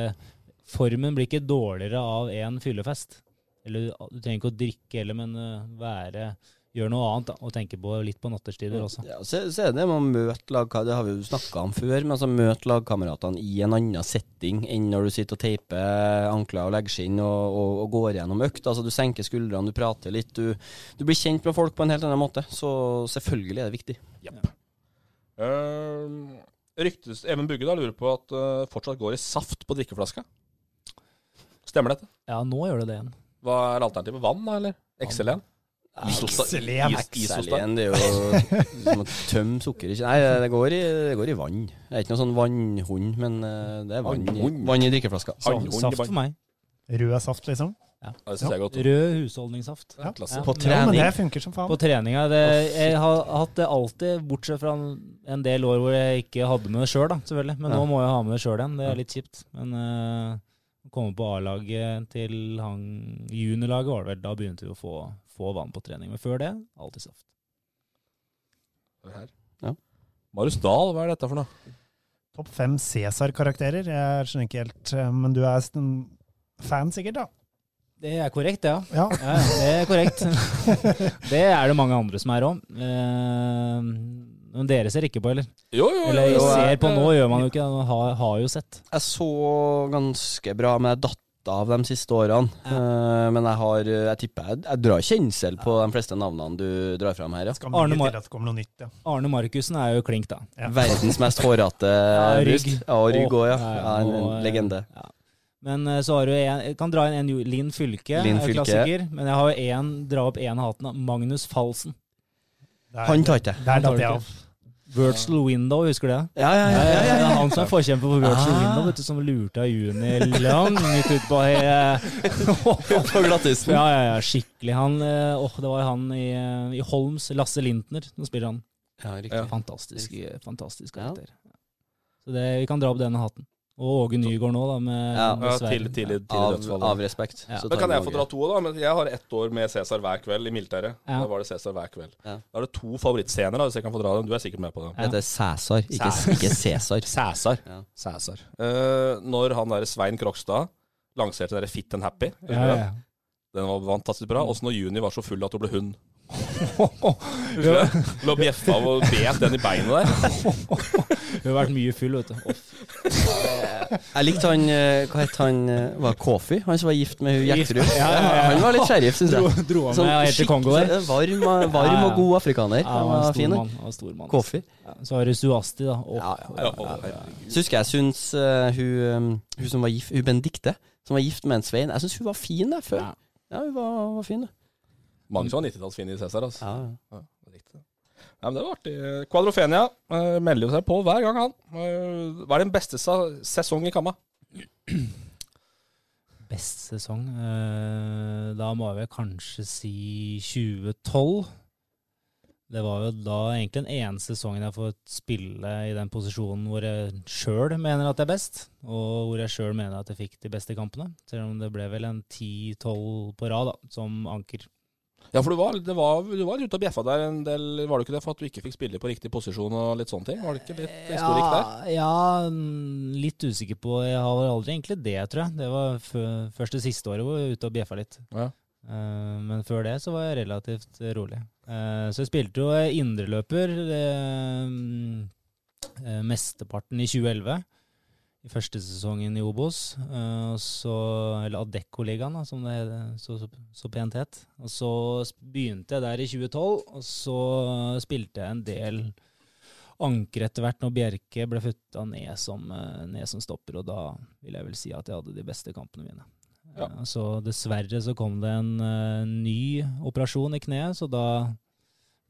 formen blir ikke dårligere av én fyllefest. Eller du trenger ikke å drikke heller, men eh, være Gjøre noe annet da, og tenker på litt på natterstider også. Ja, så, så er det med å møte lag, det har vi jo snakka om før, men altså møte lagkameratene i en annen setting enn når du sitter og teiper ankler og leggskinn og, og, og går gjennom økt. Altså Du senker skuldrene, du prater litt. Du, du blir kjent med folk på en helt annen måte. Så selvfølgelig er det viktig. Eh, ryktes Even Bugge da lurer på at uh, fortsatt går i saft på drikkeflaska. Stemmer dette? Ja, nå gjør det det igjen. Hva er alternativet? Vann, da, eller? XL1? Isosta- XL1. is- Isostar? Særlig det er jo som å tømme sukker Nei, det går, i, det går i vann. Det er ikke noen sånn vannhund, men eh, det er vann, vann i drikkeflaska. Sa- Saft for meg. Rød saft, liksom. Ja, det synes jeg er godt. Rød husholdningssaft. Ja. Ja. På Ja, men det funker som faen. På treninga. Det, jeg har hatt det alltid, bortsett fra en, del år hvor jeg ikke hadde med det sjøl, selvfølgelig. Men nå må jeg ha med det sjøl igjen. Det er litt kjipt. Men uh, komme på A-laget til han juniorlaget var det vel, da begynte vi å få, få vann på trening. Men før det, alltid saft. Her. Ja. Marius Dahl, hva er dette for noe? Topp fem Cæsar-karakterer. Jeg skjønner ikke helt, eh, men du er en fan sikkert, da? Det er korrekt, ja. Ja. Ja, det er korrekt. det er det mange andre som er òg. Men dere ser ikke på, eller? Jo, jo, jo. Eller jo, ser på nå, gjør man jo ikke. Man har, har jo sett. Jeg så ganske bra, men jeg datt av de siste årene. Eh, men jeg har Jeg tipper jeg, jeg drar kjensel på de fleste navnene du drar fram her, ja. Skal Arne Mar- nytt, ja. Arne Markussen er jo klink, da. Ja. Verdens mest hårete rygg. Ja, og rygg òg, ja. Ja. En, en eh, legende. Ja. Men eh, så har du en Jeg kan dra inn en Linn Fylke, Linn Fylke. klassiker. Men jeg har jo en, dra opp én av hatene. Magnus Falsen. Der, Han tar ikke. Der datt jeg av. Virtual Window, husker du det? Ja, ja, ja. ja, ja, Det er han som er forkjemper for Virtual Ah. Window, vet du, som lurte av juni langt utpå på glattisen. Ja, ja, ja, skikkelig. Han, eh, åh, det var han i, eh, i Holms, Lasse Lintner, som spiller han. Ja, riktig. Fantastisk, fantastisk Ja. karakter. Så det, vi kan dra opp denne hatten. Og Åge Nygaard nå, da, med Ja. Ja, dessverre. Til, til, tidlig Av, av respekt. Ja. så Da kan jeg få dra to da. Men jeg har ett år med Cæsar hver kveld i militæret. Ja. Da var det Cæsar hver kveld. Ja. Da er det to favorittscener, da, hvis jeg kan få dra dem. Du er sikkert med på det. Ja. Det er Cæsar, ikke, ikke Cæsar. Cæsar. Ja. Cæsar. Uh, når han der Svein Krokstad lanserte den der Fit and Happy. Ja, ja. den? Den var fantastisk bra. Også når Juni var så full at hun ble hund. Husker du det? Lå og bjeffa og bet den i beinet der. Hun har vært mye full, vet du. Jeg likte han eh, Hva het han? eh, Var Kofi? Han som var gift med hun Gjertrud? Ja, ja, ja. Han var litt sheriff, syns jeg. dro han Sånn med helt til Kongo der. Varm, varm Ja, ja. og god afrikaner. Ja, Han var var en fin. Kofi. Ja, så har du Suasti, da. Ja, ja, Ja, å, Så husker jeg syns uh, hun, um, hun som var gift Hun Benedicte, som var gift med en Svein, jeg syns hun var fin der før. Ja. Ja, hun var, var fin, da. Mange som har 90-tallsfine i Cæsar. Altså. Ja, ja. Ja, det riktig. Men det var artig. Quadrofenia uh, melder jo seg på hver gang, han. Uh, hva er den beste sesong i Kamma? Best sesong Uh, Da må jeg vel kanskje si 2012. Det var jo da egentlig den ene sesongen jeg har fått spille i den posisjonen hvor jeg sjøl mener at jeg er best, og hvor jeg sjøl mener at jeg fikk de beste kampene. Selv om det ble vel en 10-12 på rad da, som anker. Ja, for du var, det var, du var ute og bjeffa der en del, var du ikke det? For at du ikke fikk spille på riktig posisjon og litt sånne ting? Var det ikke litt historikk der? Ja, ja, mm, litt usikker på Jeg har vel aldri egentlig det, tror jeg. Det var første først siste året hvor jeg var ute og bjeffa litt. Ja. Uh, men før det så var jeg relativt rolig. Uh, så jeg spilte jo indreløper uh, eh, mesteparten i 2011. I første sesongen i Obos. eh, så, eller Adecco-ligaen, som det så, så, så pent het. Og så begynte jeg der i 2012, og så spilte jeg en del anker etter hvert når Bjerke ble flytta ned, som, eh, ned som stopper, og da vil jeg vel si at jeg hadde de beste kampene mine. Ja. Eh, Så dessverre så kom det en uh, ny operasjon i kneet, så da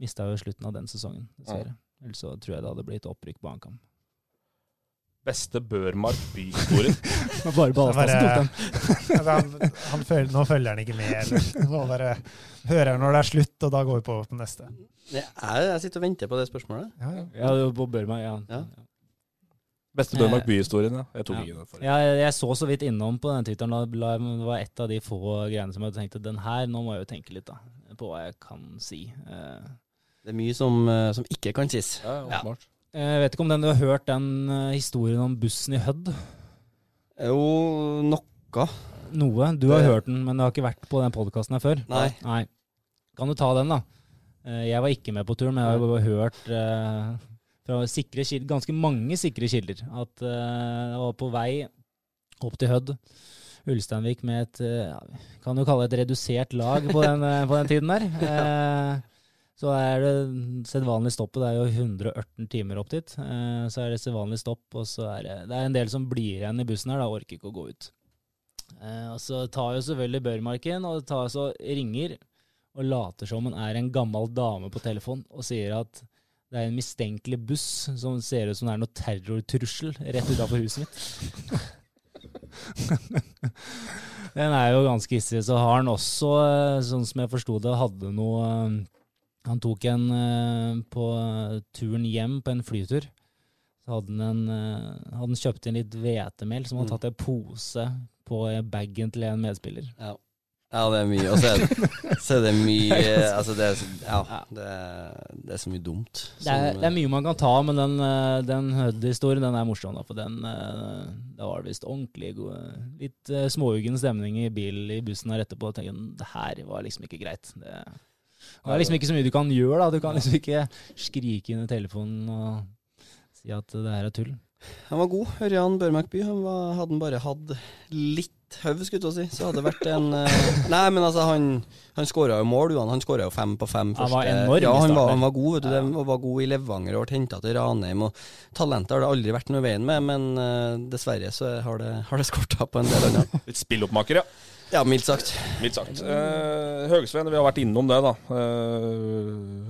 mista jeg jo slutten av den sesongen, dessverre. Ellers så tror jeg det hadde blitt opprykk på HamKam. Beste Børmark byhistorie. Bare Det Balstadsen tok den. Han, han følger, nå følger han ikke med. Eller. Nå bare hører når det er slutt, og da går vi på på neste. Jeg, jeg sitter og venter på det spørsmålet. Ja, ja. Ja, på Børmark, ja. Ja. Beste Børmark byhistorien, ja. Jeg tok Ja. ikke den forrige. Ja, jeg, jeg så så vidt innom på den Twitteren. Da, det var et av de få greiene som jeg tenkte den her, nå må jeg jo tenke litt da, på hva jeg kan si. Eh, Det er mye som, eh, som ikke kan sies. Ja, ja, smart. Jeg vet ikke om den, du har hørt den eh, historien om bussen i Hødd? Jo, noe. Noe. Du har hørt den, men du har ikke vært på den podkasten her før? Nei. Nei. Kan du ta den, da? Eh, Jeg var ikke med på turen, men jeg har bare hørt uh, fra sikre kilder, ganske mange sikre kilder at eh, jeg var på vei opp til Hødd, Ulsteinvik, med et uh, kan du kalle det et redusert lag på den, eh, på den tiden der. Så er det sedvanlig stoppet. Det er jo 118 timer opp dit. Eh, Så er det sedvanlig stopp, og så er det Det er en del som blir igjen i bussen her, da orker ikke å gå ut. Eh, Og så tar jo selvfølgelig Børmarken og tar så ringer og later som hun er en gammel dame på telefon og sier at det er en mistenkelig buss som ser ut som det er noe terrortrussel rett utafor huset mitt. Den er jo ganske hissig. Så har han også, eh, sånn som jeg forsto det, hadde noe Han tok en eh, på turen hjem på en flytur. Så hadde han, en, eh, hadde han kjøpt inn litt hvetemel som han hadde tatt en pose på bagen til en medspiller. Ja. ja, det er mye. Og så er det, mye Altså, det er, ja, det, er- det er så mye dumt. Det er, det er mye man kan ta, men den, eh, den Hødd-historien den er morsom. Da, for den, det var visst ordentlig god, litt småuggen stemning i bilen i bussen her etterpå. Og tenkte, det her var liksom ikke greit. Det, det er liksom ikke så mye du kan gjøre. da Du kan liksom ikke skrike inn i telefonen og si at det her er tull. Han var god, Ørjan. Han var, hadde han bare hatt litt høv, skulle jeg si, så hadde det vært en eh, Nei, men altså, han, han skåra jo mål, Johan. Han skåra jo fem på fem. Han var enorm i Ja, han var, han var god, vet du. Det, og var god i Levanger og ble henta til Ranheim. Og talentet har det aldri vært noe i veien med, men uh, dessverre så har det, har det skorta på en del andre. Litt spilloppmaker, ja. Ja, mildt sagt. Mildt sagt. Eh, Høgsveen, vi har vært innom det, da. Eh,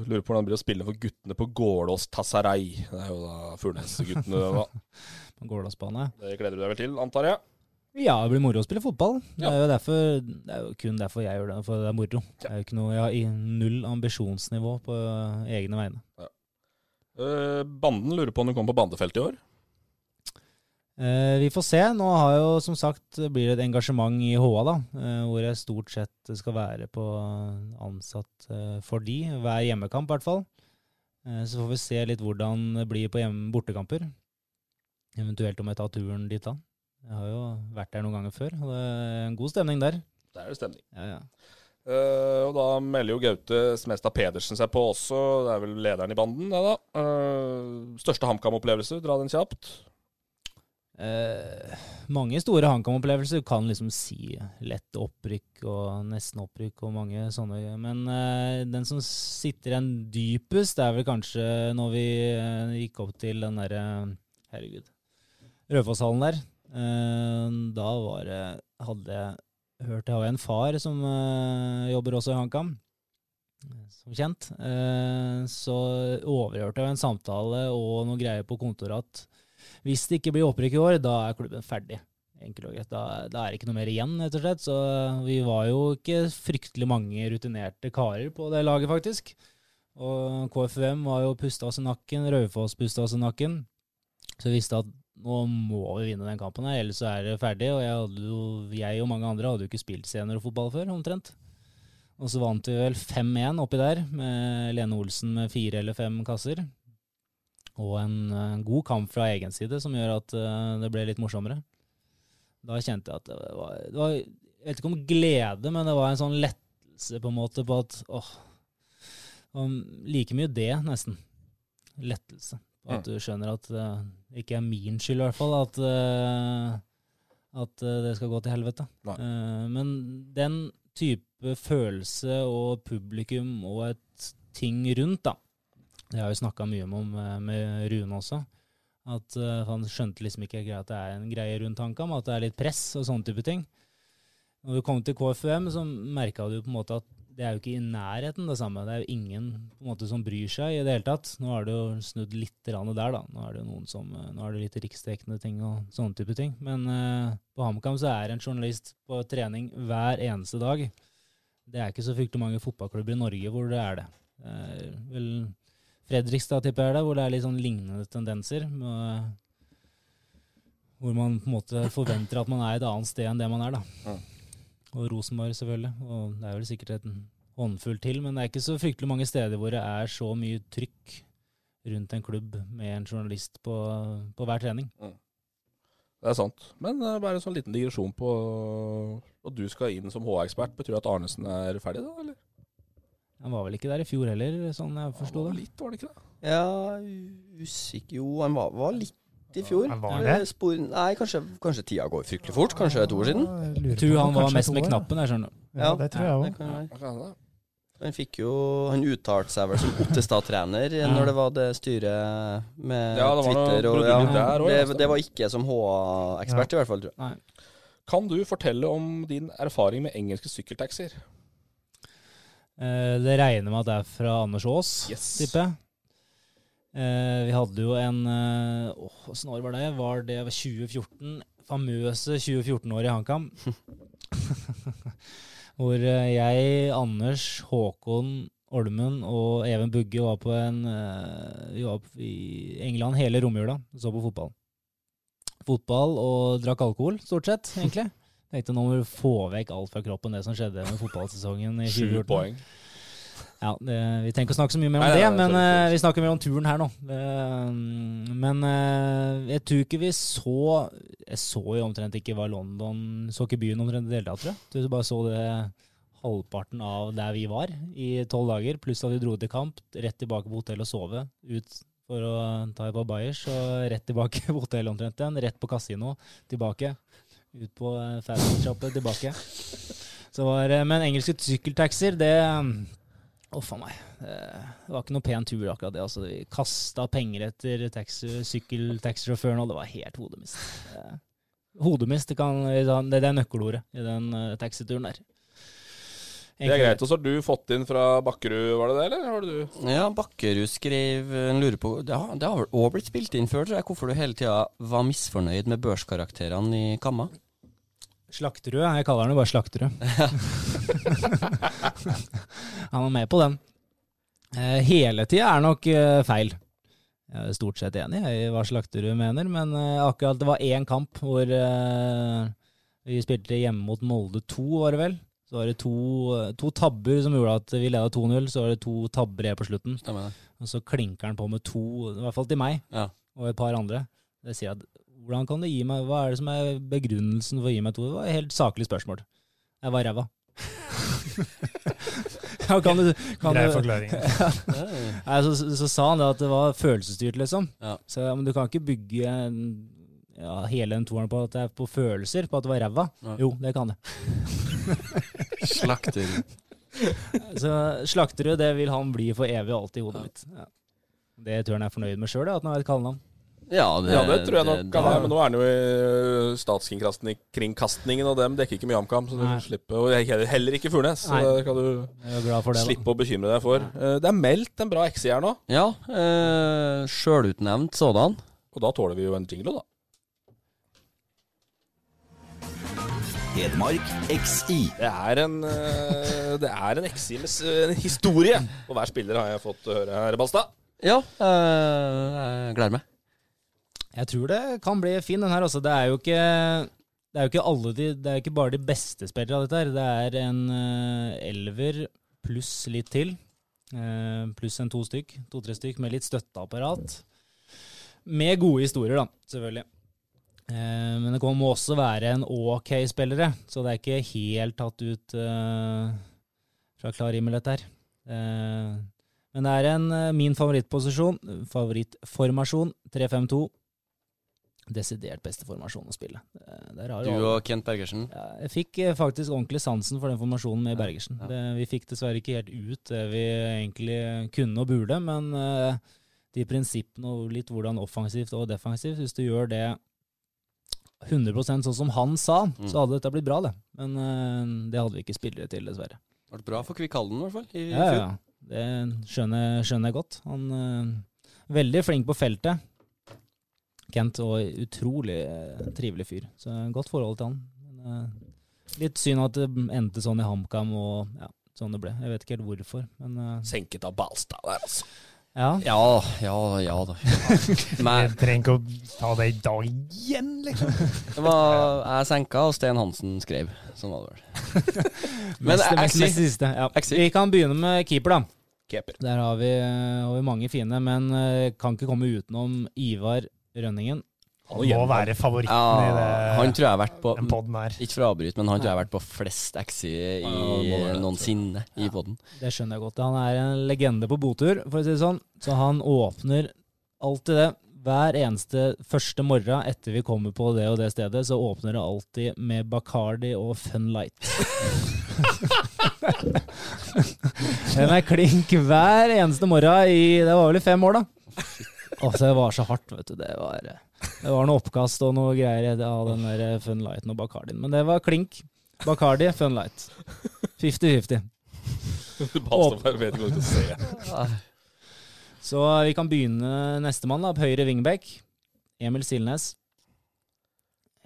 lurer på hvordan det blir å spille for guttene på Gålås Tassarei. Det er jo da Furnes-guttene. da. På Gålåsbane. Det gleder du deg vel til, antar jeg? Ja, det blir moro å spille fotball. Det er jo derfor Det er jo kun derfor jeg gjør det, for det er moro. Det er jo ikke noe, Jeg har null ambisjonsnivå på egne vegne. Eh, banden lurer på om du kommer på bandefeltet i år. Eh, vi får se. Nå har jo som sagt blir det et engasjement i HA, da, eh, hvor jeg stort sett skal være på ansatt eh, for de, hver hjemmekamp i hvert fall. Så får vi se litt hvordan det blir på bortekamper. Eventuelt om jeg tar turen dit da. Jeg har jo vært der noen ganger før, og det er en god stemning der. Der er det stemning. Ja, ja. Uh, og da melder jo Gaute Smestad Pedersen seg på også. Det er vel lederen i banden, det da. Uh, største HamKam-opplevelse, dra den kjapt. Eh, mange store HamKam-opplevelser. Kan liksom si lett opprykk og nesten opprykk og mange sånne. Men eh, den som sitter igjen dypest, det er vel kanskje når vi eh, gikk opp til den derre Herregud. Raufosshallen der. Eh, da var det Hadde jeg hørt Jeg har en far som eh, jobber også i HamKam. Som kjent. Eh, så overhørte jeg en samtale og noe greier på kontoret at hvis det ikke blir opprykk i år, da er klubben ferdig. Enkelt og greit. Da, da er det ikke noe mer igjen, rett og slett. Så vi var jo ikke fryktelig mange rutinerte karer på det laget, faktisk. Og KFUM var jo pusta oss i nakken, Raufoss pusta oss i nakken. Så vi visste at nå må vi vinne den kampen her, ellers så er det ferdig. Og jeg, jo, jeg og mange andre hadde jo ikke spilt seniorfotball før, omtrent. Og så vant vi vel 5-1 oppi der, med Lene Olsen med fire eller fem kasser. Og en, eh, god kamp fra egen side som gjør at eh, det ble litt morsommere. Da kjente jeg at det var, det var Jeg vet ikke om glede, men det var en sånn lettelse på en måte på at åh, like mye det, nesten. Lettelse. At Mm. du skjønner at det ikke er min skyld, i hvert fall, at, eh, at eh, det skal gå til helvete. Nei. Eh, men den type følelse og publikum og et ting rundt, da. Det har vi snakka mye om eh, med Rune også. At eh, Han skjønte liksom ikke at det er en greie rundt HamKam, at det er litt press og sånne type ting. Når vi kom til KFUM, så merka du på en måte at det er jo ikke i nærheten det samme. Det er jo ingen måte som bryr seg i det hele tatt. Nå har det jo snudd litt der, da. Nå er det jo noen som, eh, nå er det litt riksdekkende ting og sånne type ting. Men på HamKam så er en journalist på trening hver eneste dag. Det er ikke så fryktelig mange fotballklubber i Norge hvor det er det. Det er vel Fredrikstad tipper jeg det, hvor det er litt sånn lignende tendenser. Med, hvor man på en måte forventer at man er et annet sted enn det man er, da. Ja. Og Rosenborg, selvfølgelig. Og det er vel sikkert et håndfull til, men det er ikke så fryktelig mange steder hvor det er så mye trykk rundt en klubb med en journalist på, på hver trening. Det er sant. Men uh, bare en sånn liten digresjon på at du skal inn som HA-ekspert. Betyr det at Arnesen er ferdig, da? eller? Han var vel ikke der i fjor heller, sånn jeg forsto det. Litt, var det ikke det? Ja, usikker Jo, han var, var litt i fjor. Han var det? Spor, nei, kanskje, kanskje tida går fryktelig fort. Kanskje to år siden. Jeg Tror han var mest med knappen, jeg skjønner. Ja, det tror jeg òg. Han fikk jo Han uttalte seg vel som Ottestad-trener Ja. når det var det styret med Ja, det Twitter og ja, der også, det, det var ikke som HA-ekspert, i hvert fall. tror jeg. Nei. Kan du fortelle om din erfaring med engelske sykkeltaxier? Eh, det regner med at det er fra Anders Aas, Yes. tipper jeg. Eh, vi hadde jo en eh, Åh, åssen år var det? Var det 2014? Famøse 2014-året i HamKam. Hvor jeg, Anders, Håkon Olmen og Even Bugge var på en Vi var i England hele romjula og så på fotball. Fotball og drakk alkohol, stort sett, egentlig. Tenkte nå må du få vekk alt fra kroppen, det som skjedde med fotballsesongen i Sju poeng. Ja, det, Vi ikke å snakke så mye mer om Nei, det, nei, men sorry. eh, vi snakker mer om turen her nå. Uh, men uh, jeg tror ikke vi så Jeg så jo omtrent ikke hva London Så ikke byen omtrent i det hele tatt, tror jeg. Du bare så det halvparten av der vi var i tolv dager, pluss at vi dro til kamp, rett tilbake på hotell og sove. Ut for å ta et par bayers, og rett tilbake på hotellet omtrent igjen. Rett på kasino, tilbake. Ut på eh, fashion-shoppet, tilbake. Så var, eh, men engelske sykkeltaxier, det Å, oh, faen meg. Eh, Det var ikke noe pen tur, akkurat det. Altså, vi kasta penger etter taxi- sykkeltaxisjåføren, og det var helt hodemist. Eh, Hodemist, det, kan, det er nøkkelordet i den eh, taxituren der. Det er greit. Og så har du fått inn fra Bakkerud, var det det, eller? Har du? Ja, Bakkerud skrev en lurer på Det har, det har vel òg blitt spilt inn før, tror jeg, hvorfor du hele tida var misfornøyd med børskarakterene i Kamma. Slakterud, jeg kaller han jo bare Slakterud. han var med på den. Eh, hele tida er nok eh, feil. Jeg er stort sett enig i hva Slakterud mener, men eh, akkurat det var én kamp hvor eh, vi spilte hjemme mot Molde 2, var det vel. Så var det to, to tabber som gjorde at vi leda 2-0. Så var det to tabber igjen på slutten. Stemmer det. Og så klinker han på med to, i hvert fall til meg, Ja. og et par andre. Det sier at hvordan kan du gi meg Hva er det som er begrunnelsen for å gi meg to? Det var et helt saklig spørsmål. Jeg var ræva. ja, kan du, kan Grei du- forklaring. Nei, så, så, så sa han det at det var følelsesstyrt, liksom. Ja. Så, ja, men du kan ikke bygge en- ja, hele den toeren på at det er på følelser, på at det var ræva. Ja. Jo, det kan det. Slakter. Så Slakterud, det vil han bli for evig og alltid i hodet mitt. Ja. Det tror jeg han er fornøyd med sjøl, at han har et kallenavn. Ja, det, Ja, det tror jeg nok det- kan være. Men nå er han jo i statskringkastingen, og dem dekker ikke mye HamKam. Så du slipper, og heller- heller ikke Furnes. Så Nei. det kan du slippe å bekymre deg for. Eh, Det er meldt en bra XI her nå, Ja, eh, sjølutnevnt sådan. og da tåler vi jo en jingle, da. Hedmark XI. Det er en, eh, det er en XI med en historie på hver spiller, har jeg fått høre her, Balstad. Ja, eh, jeg gleder meg. Jeg tror det kan bli fin, den her. også. Det er jo ikke det er jo ikke alle de Det er jo ikke bare de beste spillere av dette her. Det er en eh, elver pluss litt til. Eh, pluss en to stykk, to-tre stykk med litt støtteapparat. Med gode historier, da, selvfølgelig. Eh, men det kommer- må også være en ok spillere, så det er ikke helt tatt ut eh, fra klar himmel, dette her. Eh, Men det er en, min favorittposisjon, favorittformasjon, 3-5-2. Desidert beste formasjon å spille. Der har Du og Kent Bergersen. ja, jeg fikk faktisk ordentlig sansen for den formasjonen med Bergersen. ja. Det, vi fikk dessverre ikke helt ut det vi egentlig kunne og burde, men de prinsippene og litt hvordan offensivt og defensivt Hvis du gjør det 100% sånn som han sa, Mm. så hadde dette blitt bra, det. Men uh, det hadde vi ikke spillere til, dessverre. Det ble bra for Kvikkhallen, i hvert fall. I, Ja, ja. Det skjønner, skjønner jeg godt. Han er veldig flink på feltet. Kent, og utrolig uh, trivelig fyr. Så godt forhold til han. Men, uh, litt synd at det endte sånn i HamKam, og ja, sånn det ble. Jeg vet ikke helt hvorfor, men Senket av Balstad der, altså. Ja. Ja, ja, ja da. Men Jeg trenger ikke å ta det i dag igjen, liksom. det var jeg senka, og Sten Hansen skrev. Sånn var det vel. Men mest, mest, mest siste. Ja. Vi kan begynne med keeper, da. Keeper. Der har vi, har vi mange fine, men eh, kan ikke komme utenom Ivar Rønningen. Han Må være favoritten ja, i det, Han tror jeg har vært på den podden her. Ikke for å avbryte, men han tror jeg har vært på flest Axi i Ja, noensinne i podden. Det skjønner jeg godt. Han er en legende på botur, for å si det sånn. Så han åpner alltid det. Hver eneste første morgen etter vi kommer på det og det stedet, så åpner det alltid med Bacardi og Fun Light. Den er klink hver eneste morgen i Det var vel i fem år, da. Altså, det var så hardt, vet du. Det var, det var noe oppkast og noe greier av den der Fun Lighten og Bacardien. Men det var klink. Bacardi, Fun Light. 50-50. Balstad bare vet ikke hva du skal se. Så vi kan begynne nestemann, da. på Høyre wingback. Emil Silnes.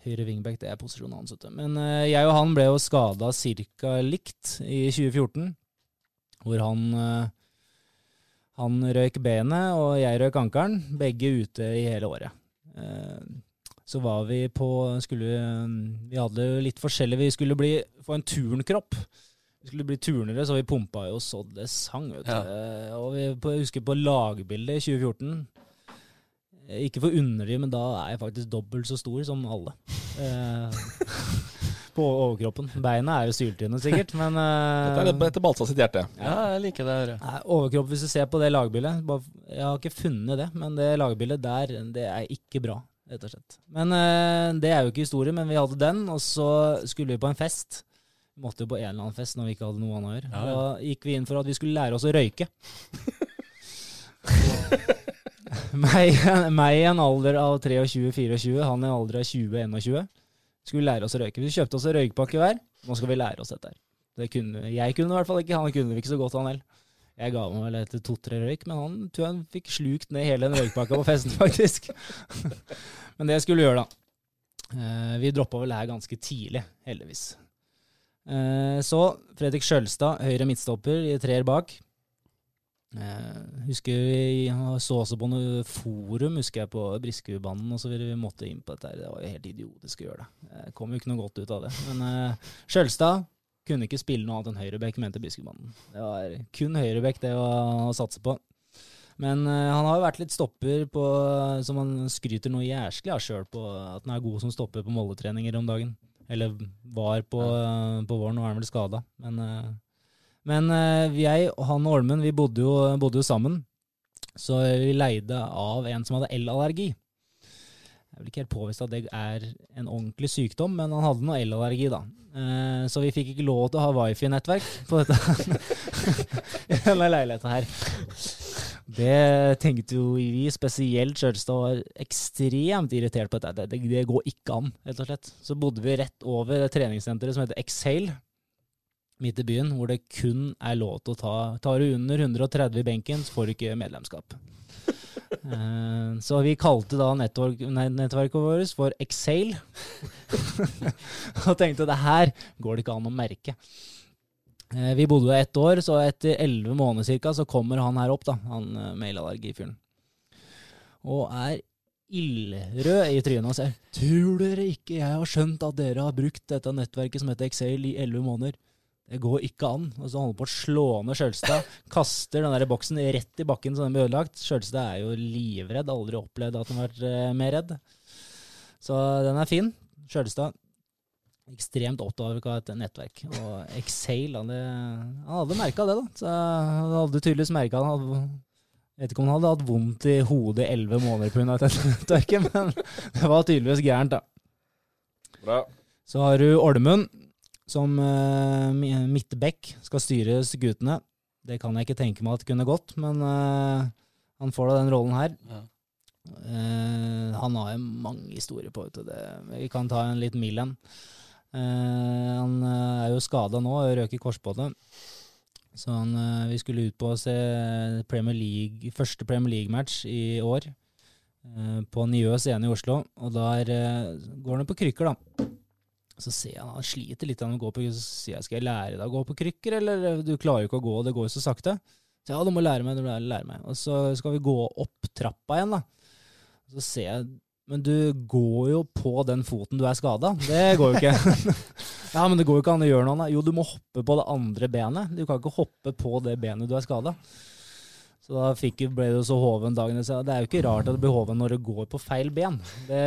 Høyre wingback, det er posisjonen hans. vet. Men eh, jeg og han ble jo skada ca. likt i 2014. Hvor han eh, Han røyk benet, og jeg røyk ankelen. Begge ute i hele året. Eh, så var vi på skulle, Vi hadde litt forskjellig Vi skulle bli, få en turnkropp. Vi skulle bli turnere, så vi pumpa jo så det sang. vet du. Ja. Eh, Og vi på, jeg husker på lagbildet i 2014 eh, Ikke for underlig, men da er jeg faktisk dobbelt så stor som alle. På overkroppen. Beina er jo syltynne, sikkert, men uh, Dette er etter Balstad sitt hjerte. Ja, jeg liker det. Her. Nei, overkropp, hvis du ser på det lagbildet bare- Jeg har ikke funnet det, men det lagbildet der, det er ikke bra, rett og slett. Men uh, det er jo ikke historie, men vi hadde den, og så skulle vi på en fest. Vi måtte jo på en eller annen fest når vi ikke hadde noe annet å gjøre. Ja, ja. Da gikk vi inn for at vi skulle lære oss å røyke. meg, meg i en alder av 23-24, han i en alder av 20-21, skulle lære oss å røyke. Vi kjøpte oss en røykepakke hver. Nå skal vi lære oss dette her. Det kunne, jeg kunne i hvert fall ikke, han kunne ikke så godt, han heller. Jeg ga meg vel etter to-tre røyk, men han tror jeg han fikk slukt ned hele den røykpakka på festen, faktisk. men det skulle vi gjøre, da. Eh, vi droppa vel her ganske tidlig, heldigvis. Eh, så Fredrik Skjølstad, høyre midtstopper i treer bak. Eh, husker vi så også på noe forum, husker jeg, på Briskeudbanen og så videre. Vi måtte inn på dette. Det var jo helt idiotisk å gjøre det. Det kom jo ikke noe godt ut av det. Men uh, Skjølstad kunne ikke spille noe annet enn høyrebekk, mente Briskebanen. Det var kun høyrebekk det å, å satse på. Men uh, han har jo vært litt stopper på, som han skryter noe jæsklig av sjøl på, at han er god som stopper på Molde-treninger om dagen. Eller var på, uh, på våren, nå er han vel skada. Men, eh, men eh, jeg og han og Olmen vi bodde jo, bodde jo sammen. Så vi leide av en som hadde elallergi. Jeg vil ikke helt påvist at det er en ordentlig sykdom, men han hadde noe elallergi, da. Eh, Så vi fikk ikke lov til å ha wifi-nettverk på denne leiligheten her. Det tenkte jo vi, spesielt Kjølstad, var ekstremt irritert på dette. Det, det går ikke an, rett og slett. Så bodde vi rett over treningssenteret som heter Exhale, midt i byen, hvor det kun er lov til å ta Tar du under 130 i benken, så får du ikke medlemskap. Eh, Så vi kalte da nettverk, nei, nettverket vårt for Exhale. og tenkte det her går det ikke an å merke. Eh, Vi bodde jo ett år, så etter elleve måneder cirka, så kommer han her opp, da, han eh, mailallergifyren. Og er ildrød i trynet og ser. Tror dere ikke jeg har skjønt at dere har brukt dette nettverket som heter Excel i elleve måneder? Det går ikke an. Og så holder på å slå ned Skjølstad. Kaster den der boksen rett i bakken så den blir ødelagt. Skjølstad er jo livredd. Aldri opplevd at han har vært eh, mer redd. Så den er fin. Skjølstad. ekstremt opptatt av et nettverk. Og Exhale, han, hadde merka det, da. Så han hadde tydeligvis merka han vet ikke om han hadde hatt vondt i hodet i elleve måneder pga. dette nettverket, men det var tydeligvis gærent, da. Bra. Så har du Olmund, som uh, midtback skal styre guttene. Det kan jeg ikke tenke meg at kunne gått, men uh, han får da den rollen her. Ja. Uh, han har jo mange historier på vet det. Vi kan ta en litt mild en. han er jo skada nå røk i korsbåndet. Så han, vi skulle ut på å se Premier League, første Premier League-match i år. På Njø scene i Oslo. Og der går han på krykker, da. Så ser jeg han sliter litt med å på Så sier jeg skal jeg lære deg å gå på krykker, eller du klarer jo ikke å gå, det går jo så sakte. Så ja, du må lære meg, du må lære meg. Og så skal vi gå opp trappa igjen, da. Så ser jeg Men du går jo på den foten du er skada. Det går jo ikke. ja, men det går jo ikke an å gjøre noe annet. Jo, du må hoppe på det andre benet. Du kan ikke hoppe på det benet du er skada. Så da fikk, ble det jo så hoven dagen etter. Det er jo ikke rart at det blir hoven når det går på feil ben. Det,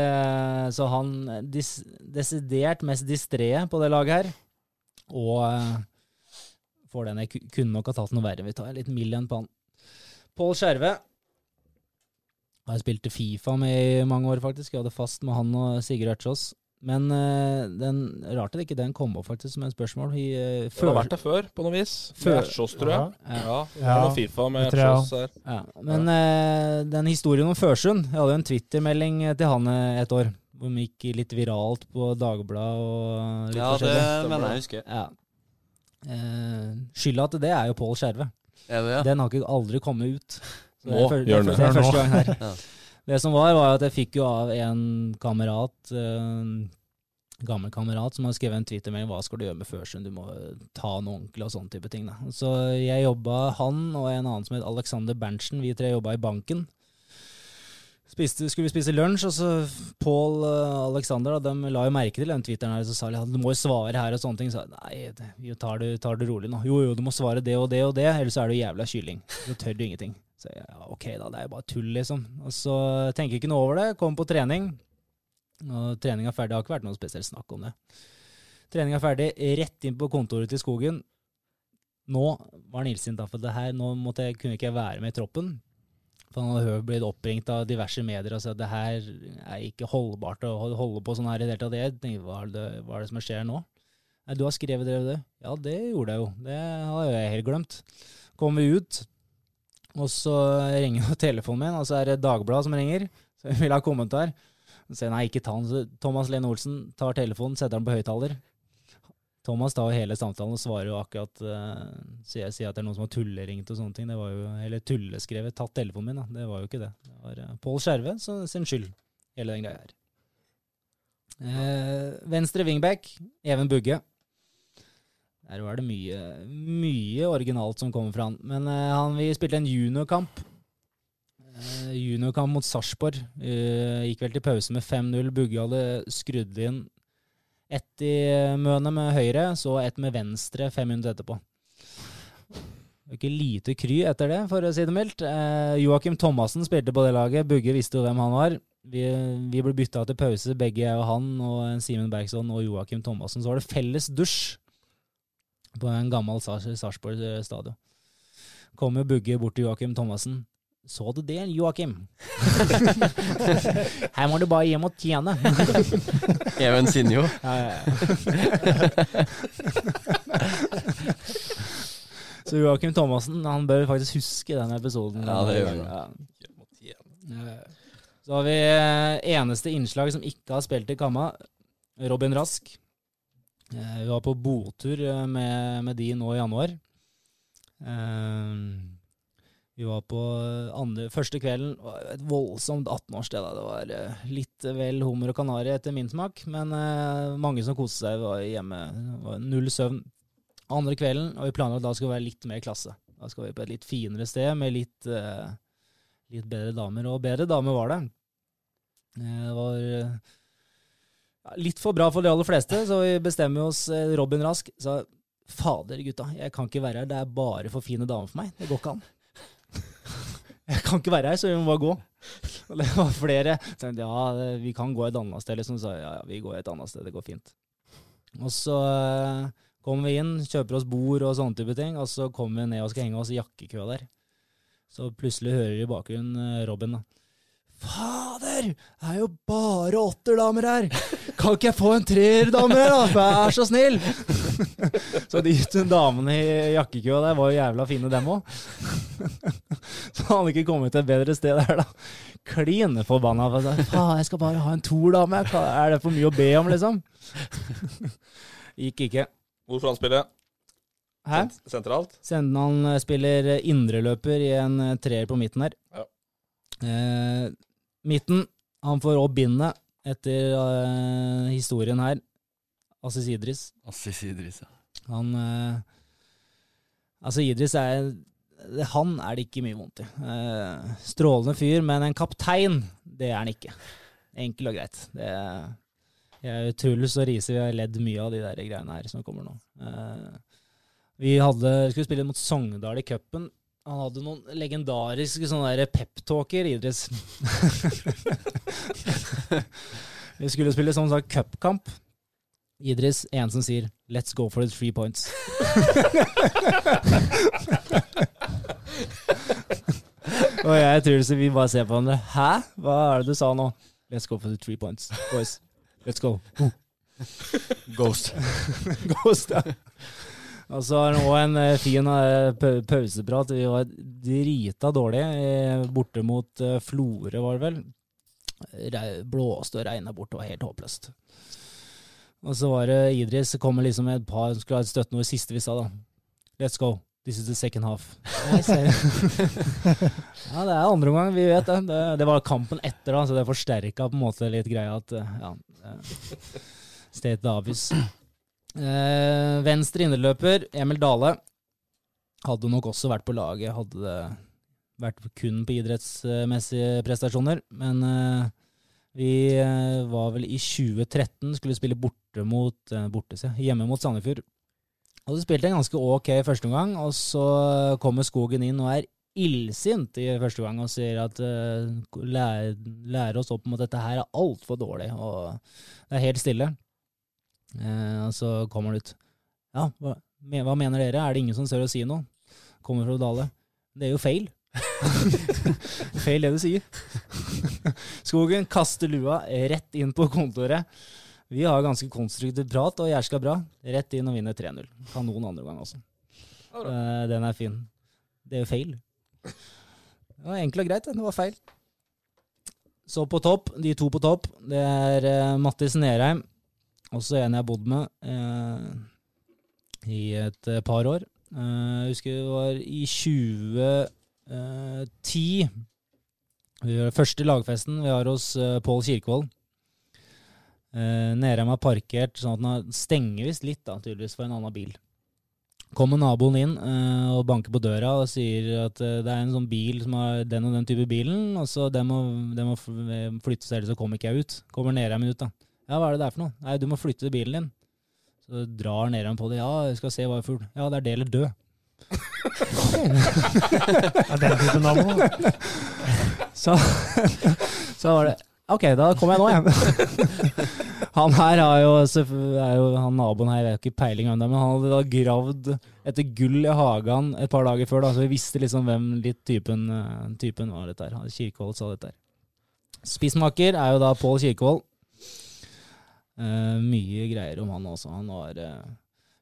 så han dis, desidert mest distré på det laget her. Og uh, får den jeg kunne nok ha tatt noe verre. Vi tar litt mild igjen på han. Pål Skjerve har jeg spilte Fifa med i mange år, faktisk. Jeg hadde fast med han og Sigurd Ertsås. Men uh, den, rart at ikke den kom opp faktisk som en spørsmål. I, uh, det har vært det før, på noe vis. Før, Ertsås, tror jeg. Ja, ja, ja, ja Fifa med Ertsås her. Ja, men uh, den historien om Førsund Jeg hadde jo en Twitter-melding til han et år. Hvor den gikk litt viralt på Dagbladet og litt ja, forskjellig. Ja, det mener jeg husker. Ja. skylda til det er jo Pål Skjerve. Er det, ja? Den har ikke aldri kommet ut. Så Nå det er, gjør den det. det. er første gang her. Det som var, var at jeg fikk jo av en kamerat en gammel kamerat som har skrevet en Twitter-melding hva skal du gjøre med Førsund, du må ta noe ordentlig og sånne type ting. Da. Så jeg jobba, han og en annen som het Alexander Berntsen, vi tre jobba i banken. Spiste, skulle vi spise lunsj, og så Pål og Alexander da, de la jo merke til den Twitteren her, så sa de du må jo svare her og sånne ting. Så nei, det- tar det, tar det rolig nå. Jo jo, du må svare det og det og det, ellers er du jævla kylling. Så tør du ingenting. Så jeg, ja, ok da, det er jo bare tull, liksom. Og så tenker jeg ikke noe over det, kom på trening. Og treninga ferdig, det har ikke vært noe spesielt snakk om det. Treninga ferdig, rett inn på kontoret til Skogen. Nå var han illsint, for det her, nå jeg, kunne ikke jeg være med i troppen. For han hadde blitt oppringt av diverse medier og sagt at det her er ikke holdbart å holde på sånn her i det hele tatt. Jeg tenkte, hva er det, hva er det som skjer nå? Nei, du har skrevet det det. Ja, det gjorde jeg jo. Det hadde jeg helt glemt. Kommer vi ut, og så ringer telefonen min, og så er det Dagbladet som ringer. Så jeg vil ha kommentar. Så nei, ikke ta den. Thomas Lene Olsen tar telefonen, setter den på høyttaler. Thomas tar hele samtalen og svarer jo akkurat uh, Sier jeg sier at det er noen som har tulleringt og sånne ting. Det var jo, Eller tulleskrevet. Tatt telefonen min, da. Det var jo ikke det. Det var uh, Pål Skjerve så, sin skyld, hele den greia her. Eh, venstre wingback, Even Bugge. Der var det mye, mye originalt som kommer fra han. Men uh, han, vi spilte en juniorkamp. Uh, juniorkamp mot Sarpsborg. Uh, gikk vel til pause med 5-0. Bugge hadde skrudd inn ett i mønet med høyre, så ett med venstre fem minutter etterpå. Ikke lite kry etter det, for å si det mildt. Eh, Joakim Thomassen spilte på det laget. Bugge visste jo hvem han var. Vi, vi ble bytta til pause, begge jeg og han, og en Simen Bergson og Joakim Thomassen. Så var det felles dusj på en gammel Sarpsborg stadion. Kom jo Bugge bort til Joakim Thomassen. Så du det, Joakim? Her må du bare hjem og tjene. Even Sinjo. Ja, ja, ja. Så Joakim Thomassen han bør faktisk huske den episoden. Ja, det gjør han. Så har vi eh, eneste innslag som ikke har spilt i Kamma. Robin Rask. Eh, Vi var på botur eh, med, med de nå i januar. Eh, Vi var på andre, første kvelden. Et voldsomt 18-årssted. Det var litt vel hummer og kanari etter min smak, men mange som koste seg, var hjemme. Var null søvn. Andre kvelden, og vi planla at da skal vi være litt mer klasse. Da skal vi på et litt finere sted med litt, litt bedre damer. Og bedre damer var det. Det var litt for bra for de aller fleste, så vi bestemmer oss. eh, Robin Rask sa fader, gutta, jeg kan ikke være her. Det er bare for fine damer for meg. Det går ikke an. Jeg kan ikke være her, så vi må bare gå. Og det var flere. som tenkte, ja, vi kan gå et annet sted. Liksom. Så sa ja, ja, vi går et annet sted. Det går fint. Og så eh, kommer vi inn, kjøper oss bord og sånne type ting, og så kommer vi ned og skal henge oss i jakkekøa der. Så plutselig hører vi i bakgrunnen eh, Robin da. Fader! Det er jo bare åtterdamer her! Kan ikke jeg få en treerdame her, da? Vær så snill! så de damene i jakkekøa der var jo jævla fine, dem òg. så han hadde ikke kommet til et bedre sted der, da. Klin forbanna. Faen, jeg skal bare ha en tordame. Er det for mye å be om, liksom? Gikk ikke. Hvorfor han spiller? Hæ? Sent- Sentralt? Senden han spiller indreløper i en eh, treer på midten her. Ja. Eh, midten, han får opp bindet etter uh, historien her. Assis Idris. Assis Idris, ja. Han uh, Altså, Idris er Han er det ikke mye vondt i. Uh, strålende fyr, men en kaptein, det er han ikke. Enkel og greit. Det jeg, Truls og Riise vi har ledd mye av de der greiene her som kommer nå. Vi hadde, skulle spille mot Sogndal i cupen. Han hadde noen legendariske sånne der peptalker, Idris. vi skulle spille sånn sagt cupkamp. Idris, en som sier 'let's go for the three points'. Og jeg tror så vi bare ser på hverandre. Hæ? Hva er det du sa nå? Let's go for the three points, boys. Let's go. Ghost. Ghost, ja. Og så er det òg en eh, fin eh, pauseprat. Vi var drita dårlige eh, borte mot Florø, var det vel. Blåste og regna bort, det var helt håpløst. Og så var det Idris kom kommer liksom med et par som skulle ha et støttende i siste vi sa, da. Let's go. This is the second half. Ja, det er andre omgang, vi vet det. det. Det var kampen etter, da, så det forsterka på en måte litt greia at ja, State obvious. Eh, venstre innerløper, Emil Dale, hadde nok også vært på laget. Hadde det vært kun på idrettsmessige prestasjoner. Men eh, vi eh, var vel i 2013, skulle spille borte mot, borte, sier hjemme mot Sandefjord. Og så spilte en ganske ok første omgang, og så kommer Skogen inn og er illsint i første gang og sier at uh, lære, lære oss opp om at dette her er altfor dårlig, og det er helt stille. Eh, og så kommer han ut. Ja, hva, hva mener dere? Er det ingen som tør å si noe? Kommer fra Dale. Det er jo feil. feil det du sier. Skogen kaster lua rett inn på kontoret. Vi har ganske konstruktiv prat, og jæskla bra. Rett inn og vinner 3-0. Kan noen andre gang også. Eh, den er fin. Det er jo feil. Det var enkelt og greit, det. Det var feil. Så på topp, de to på topp, det er uh, Mattis Nerheim. Også en jeg har bodd med eh, i et eh, par år. Eh, jeg husker det var i 2010. Vi var første lagfesten. Vi har hos eh, Pål Kirkevold. Eh, Nerheim har parkert sånn at har- stenger visst litt, da, tydeligvis, for en annen bil. Kommer naboen inn eh, og banker på døra og sier at eh, det er en sånn bil som har den og den type bilen, og så den må, den må f- flytte seg, ellers så kommer ikke jeg ut. Kommer Nerheim ut, da. Ja, hva er det det er for noe? Nei, du må flytte bilen din. Så drar ned på det. Ja, jeg skal se hva er fugl. Ja, det er det eller død. Ja, den type navn. Så, så var det Ok, da kommer jeg nå, jeg. Han her har jo, er jo han naboen her, jeg har ikke peiling om det, men han hadde da gravd etter gull i hagen et par dager før, da, så vi visste liksom hvem litt typen, eh, typen var dette her. Han Kirkevold sa dette her. Spissmaker er jo da Pål Kirkevold. Eh, mye greier om han også. Han var uh,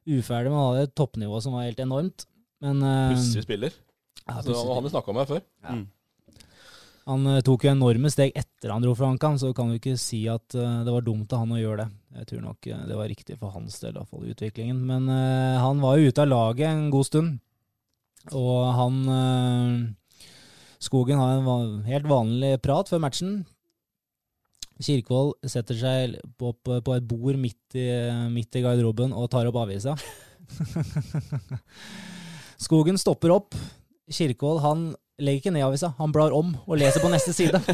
uferdig, men han hadde et toppnivå som var helt enormt. Men uh, Pussig spiller. ja, Så han har vi snakka om her før. Han uh, tok jo enorme steg etter han dro fra HamKam, så kan du ikke si at det var dumt av han å gjøre det. Jeg tror nok det var riktig for hans del, iallfall i utviklingen. Men han var jo ute av laget en god stund, og han Skogen har en va- helt vanlig prat før matchen. Kirkevold setter seg opp på et bord midt i, midt i garderoben og tar opp avisa. Skogen stopper opp. Kirkevold han legger ikke ned avisa, han blar om og leser på neste side.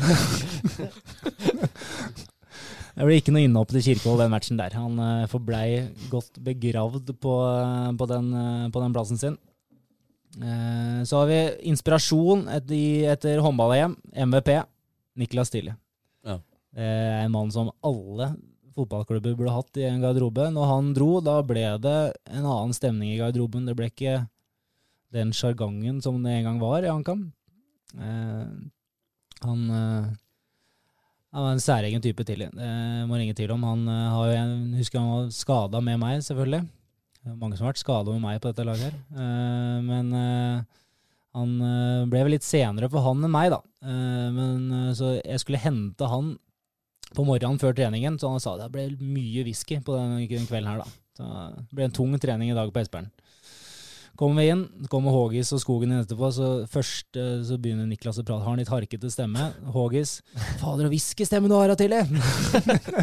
Det ble ikke noe innhopp til Kirkevold den matchen der. Han uh, forblei godt begravd på, eh, på, den, eh, på den plassen sin. Eh, så har vi inspirasjon etter, etter håndball-EM, MVP, Niklas Stille. Er en mann som alle fotballklubber burde hatt i en garderobe. Når han dro, da ble det en annen stemning i garderoben. Det ble ikke den sjargongen som det en gang var i HamKam. Eh, han eh, han var en særegen type til. Det må ringe til om. Han eh, har jo, jeg husker han var skada med meg, selvfølgelig. Mange som har vært skada med meg på dette laget her. Eh, men eh, han eh, ble vel litt senere for han enn meg, da. Eh, men eh, Så jeg skulle hente han på morgenen før treningen, så han sa det ble mye whisky på den kvelden her, da. Så det ble en tung trening i dag på Esperen. Kommer vi inn, kommer Hågis og Skogen inn etterpå, så først så begynner Niklas å prate. Har han litt harkete stemme? Hågis. Fader, og whiskystemme du har, Atili!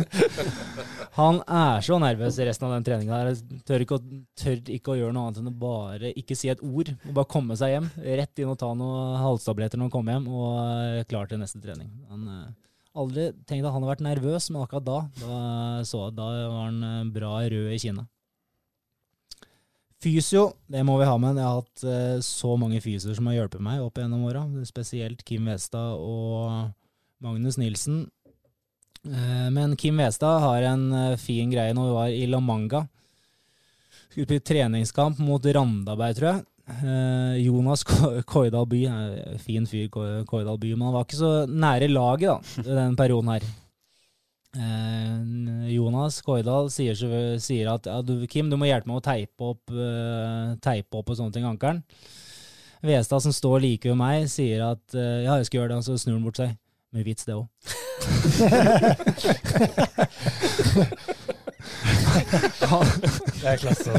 han er så nervøs i resten av den treninga der. Tør ikke, å, tør ikke å gjøre noe annet enn å bare ikke si et ord. Og bare komme seg hjem. Rett inn og ta noen halstabletter når han kommer hjem, og klar til neste trening. Han eh, aldri tenkt at han har vært nervøs, men akkurat da, da, så, da var han eh, bra rød i kinnet. Fysio, det må vi ha med. Jeg har hatt eh, så mange fysioer som har hjulpet meg opp gjennom åra. Spesielt Kim Westad og Magnus Nilsen. Eh, men Kim Westad har en fin greie når vi var i La Manga. Skulle spille treningskamp mot Randaberg, tror jeg. Eh, Jonas Ko- Koidal By, eh, fin fyr Ko- Koidal By, men han var ikke så nære laget da, den perioden her. Eh, Jonas Koidal sier, sier at ja, du, Kim, du må hjelpe meg å teipe opp, teipe opp og sånne ting ankelen. Westad, som står like ved meg, sier at ja, jeg skal gjøre det, og så snur han bort seg. Med vits, det òg. Det er klasse.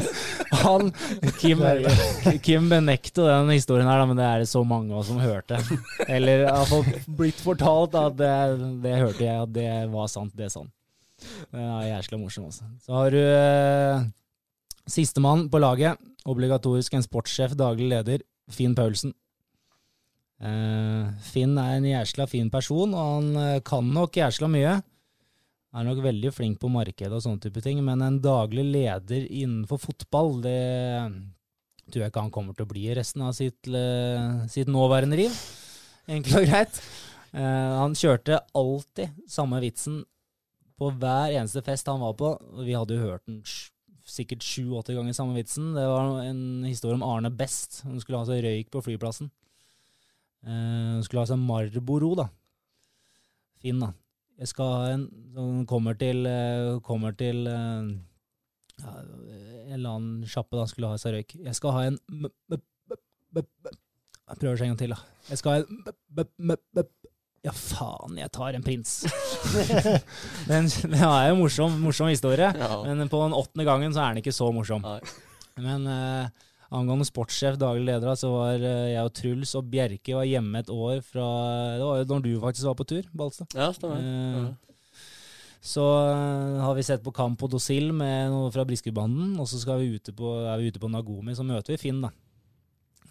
Han, Kim, Kim benekter den historien her, men det er det så mange av oss som hørte. Eller har blitt fortalt at det, det hørte jeg, at det var sant, det er sant. Det er jæskla morsom, altså. Så har du eh, sistemann på laget. Obligatorisk en sportssjef, daglig leder. Finn Paulsen. Eh, Finn er en jæskla fin person, og han eh, kan nok jæskla mye. Er nok veldig flink på markedet og sånne type ting, men en daglig leder innenfor fotball, det tror jeg ikke han kommer til å bli i resten av sitt, eh, sitt nåværende liv. Enkelt og greit. Eh, han kjørte alltid samme vitsen på hver eneste fest han var på. Vi hadde jo hørt den sikkert sju-åtte ganger samme vitsen. Det var en historie om Arne Best. Hun skulle ha seg røyk på flyplassen. Hun han skulle ha seg Marlboro, da. Finn, da. Jeg skal ha en som kommer til, eh, kommer til eh, ja, en eller annen sjappe da skulle ha seg røyk. Jeg skal ha en Jeg prøver seg en gang til, da. Jeg skal ha en Ja, faen, jeg tar en prins. den, den er jo morsom, morsom historie, Ja. men på den åttende gangen så er den ikke så morsom. Nei. Men eh, angående sportssjef, daglig leder, så var eh, jeg og Truls og Bjerke var hjemme et år fra Det var jo når du faktisk var på tur, Balstad. Ja, stemmer. Eh, Ja. Så eh, har vi sett på kamp på Dosil med noe fra Briskebanden, og så skal vi ute på, er vi ute på Nagomi, så møter vi Finn, da.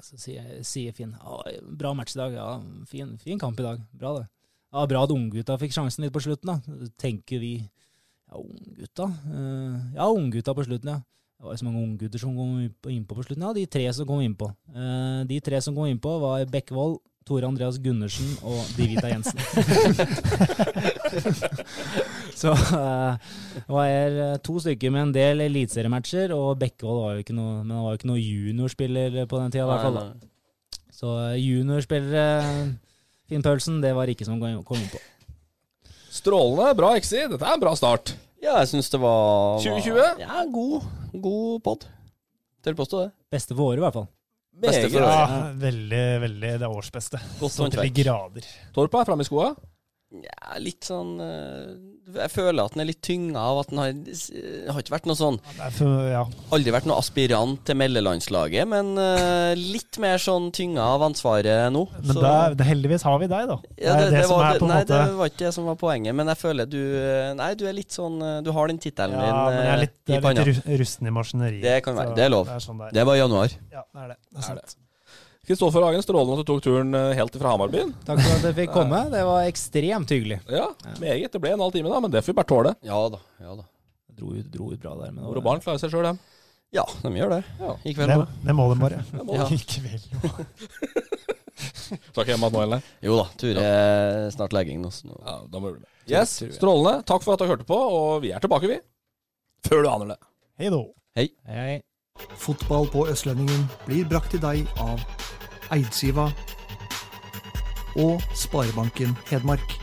Så sier, sier Finn ja, bra match i dag, ja, fin, fin kamp i dag, bra det. Ja, Bra at unggutta fikk sjansen litt på slutten, da. Tenker vi ja, unggutta? Uh, ja, unggutta på slutten, ja. Det var jo så mange unggutter som kom innpå på på slutten. Ja, de tre som kom innpå. Uh, de tre som kom innpå, var Bekkevold, Tore Andreas Gundersen og Divita Jensen. Så eh, var jeg to stykker med en del eliteseriematcher, og Bekkevold var jo ikke noe, men han var jo ikke noe juniorspiller på den tida. i hvert fall da. Så eh, juniorspillere, Finn Paulsen, det var ikke som kom innpå. inn. Strålende. Bra XI. Dette er en bra start. Ja, jeg syns det var 2020? Ja, god, god pod. Tør påstå det. Beste for året, i hvert fall. Beste for året. Ja, veldig, veldig det årsbeste. Godt håndverk. grader. Torp er framme i skoa. Ja, litt sånn eh, Jeg føler at den er litt tynga av at den har har ikke vært noe sånn Det. Aldri vært noe aspirant til meldelandslaget, men eh, litt mer sånn tynga av ansvaret nå. Men det heldigvis har vi deg, da. ja, det, det, det, var, nei, måte det var ikke det som var poenget, men jeg føler du eh, Nei, du er litt sånn eh, Du har den tittelen Ja, din men jeg er eh, litt, i panna. litt rusten i maskineriet. Det kan være. Det er lov. Det er sånn det er. Det var januar. Ja, det er det. det er sant. Kristoffer Hagen, strålende at du tok turen eh, helt fra Hamarbyen. Takk for at jeg fikk komme. Det var ekstremt hyggelig. Ja, meget. Det ble en halv time, da, men det får vi bare tåle. Ja da. ja da. Dro ut, dro ut bra der. Og barn klarer seg sjøl, dem. Ja, de gjør det. Ja. I kveld. Det, må de bare. Det må ja. I kveld òg. Skal ikke hjem igjen nå, eller? Jo da. Ture ja. snart legging nå. Så nå. Ja, da må du det. Yes, strålende. Takk for at du hørte på, og vi er tilbake, vi. Før du aner det. Hei då. Hei. Hei. Fotball på Østlendingen blir brakt til deg av Eidsiva og Sparebanken Hedmark.